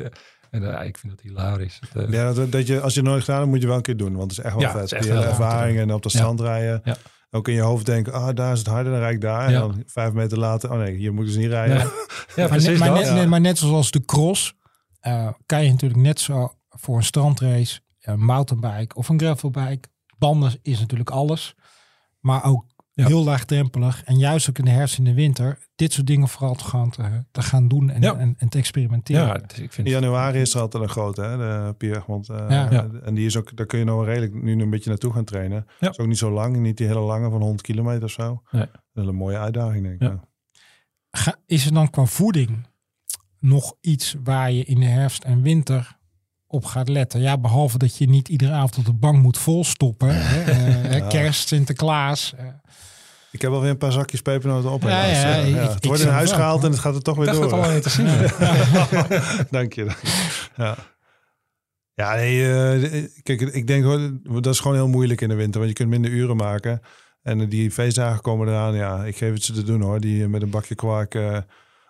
En eh, ik vind dat hilarisch. Eh, Ja, dat, dat je, als je het nooit gedaan hebt, moet je wel een keer doen. Want het is echt wel Ja, vet. echt heel te ervaring en op de Ja. strand rijden. Ja. Ook in je hoofd denken, ah, daar is het harder, dan rijd ik daar. En dan vijf meter later, oh nee, hier moeten ze niet rijden. nee. Ja, [laughs] maar, precies net, maar, dat. net, ja. net- maar net zoals de cross, eh, kan je natuurlijk net zo voor een strandrace, een mountainbike of een gravelbike. Banden is natuurlijk alles. Maar ook Ja. heel laagdrempelig. En juist ook in de herfst en de winter, dit soort dingen vooral te gaan, te, te gaan doen en, Ja. en, en te experimenteren. Ja, dus ik vind In januari is er altijd een grote, hè, de eh, Ja. Ja. En die is ook, daar kun je nou redelijk nu een beetje naartoe gaan trainen. Ja. is ook niet zo lang, niet die hele lange van 100 kilometer of zo. Nee. Dat is een mooie uitdaging, denk ik. Ja. Ja. Ga- is er dan qua voeding nog iets waar je in de herfst en winter op gaat letten? Ja, behalve dat je niet iedere avond op de bank moet volstoppen. [laughs] hè, eh, Ja. Kerst, Sinterklaas. eh, Ik heb alweer een paar zakjes pepernoten op. Ja, ja, ik Het wordt in huis wel, gehaald en het gaat er toch weer door. het al te [laughs] zien. dank je. dank je. Ja. Ja, nee, eh, kijk, ik denk hoor, dat is gewoon heel moeilijk in de winter, want je kunt minder uren maken. En die feestdagen komen eraan, ja, ik geef het ze te doen hoor, die met een bakje kwark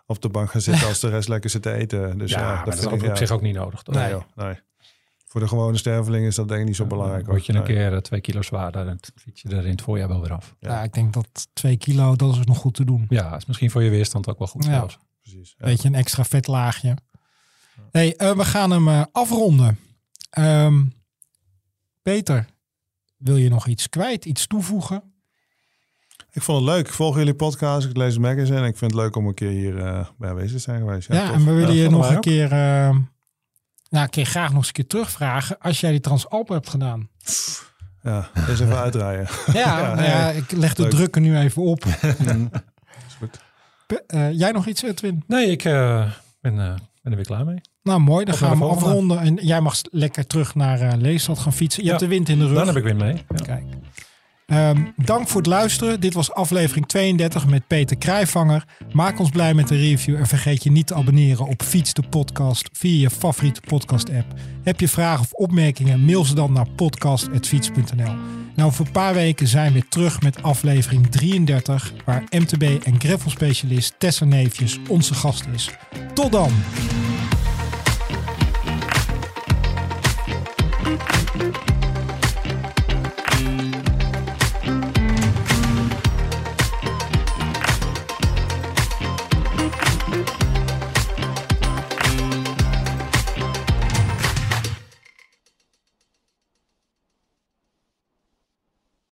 op de bank gaan zitten als de rest lekker zit te eten. Dus ja, ja, maar dat is ik, op zich ook niet nodig. Toch? Nee, joh, nee. Voor de gewone sterveling is dat denk ik niet zo belangrijk. Word je een Nee. keer eh, twee kilo zwaarder, dan fiets je er in het voorjaar wel weer af. Ja. Ja. ik denk dat twee kilo, dat is nog goed te doen. Ja, is misschien voor je weerstand ook wel goed Ja. zelfs. Precies. Ja. Weet je, een extra vetlaagje. Hey, eh, we gaan hem eh, afronden. Ehm, Peter, wil je nog iets kwijt, iets toevoegen? Ik vond het leuk. Ik volg jullie podcast, ik lees magazine en ik vind het leuk om een keer hier eh, bij aanwezig te zijn geweest. Ja, en we willen je nog een ook. keer, eh, nou, ik je graag nog eens een keer terugvragen als jij die Transalp hebt gedaan. Ja, eens even uitdraaien. [laughs] Ja, Ja, nou ja, ik leg de Leuk. druk er nu even op. [laughs] Mm. Is goed. Eh, jij nog iets, Edwin? Nee, ik eh, ben, eh, ben er weer klaar mee. Nou, mooi. Dan Op gaan we afronden. En jij mag lekker terug naar eh Leestad gaan fietsen. Je Ja, hebt de wind in de rug. Dan heb ik weer mee. Ja. Kijk. Ehm, dank voor het luisteren. Dit was aflevering 32 met Peter Krijvanger. Maak ons blij met een review en vergeet je niet te abonneren op Fiets de Podcast via je favoriete podcast app. Heb je vragen of opmerkingen? Mail ze dan naar podcast.fiets.nl. Nou, voor een paar weken zijn we terug met aflevering 33, waar MTB en gravel specialist Tessa Neefjes onze gast is. Tot dan!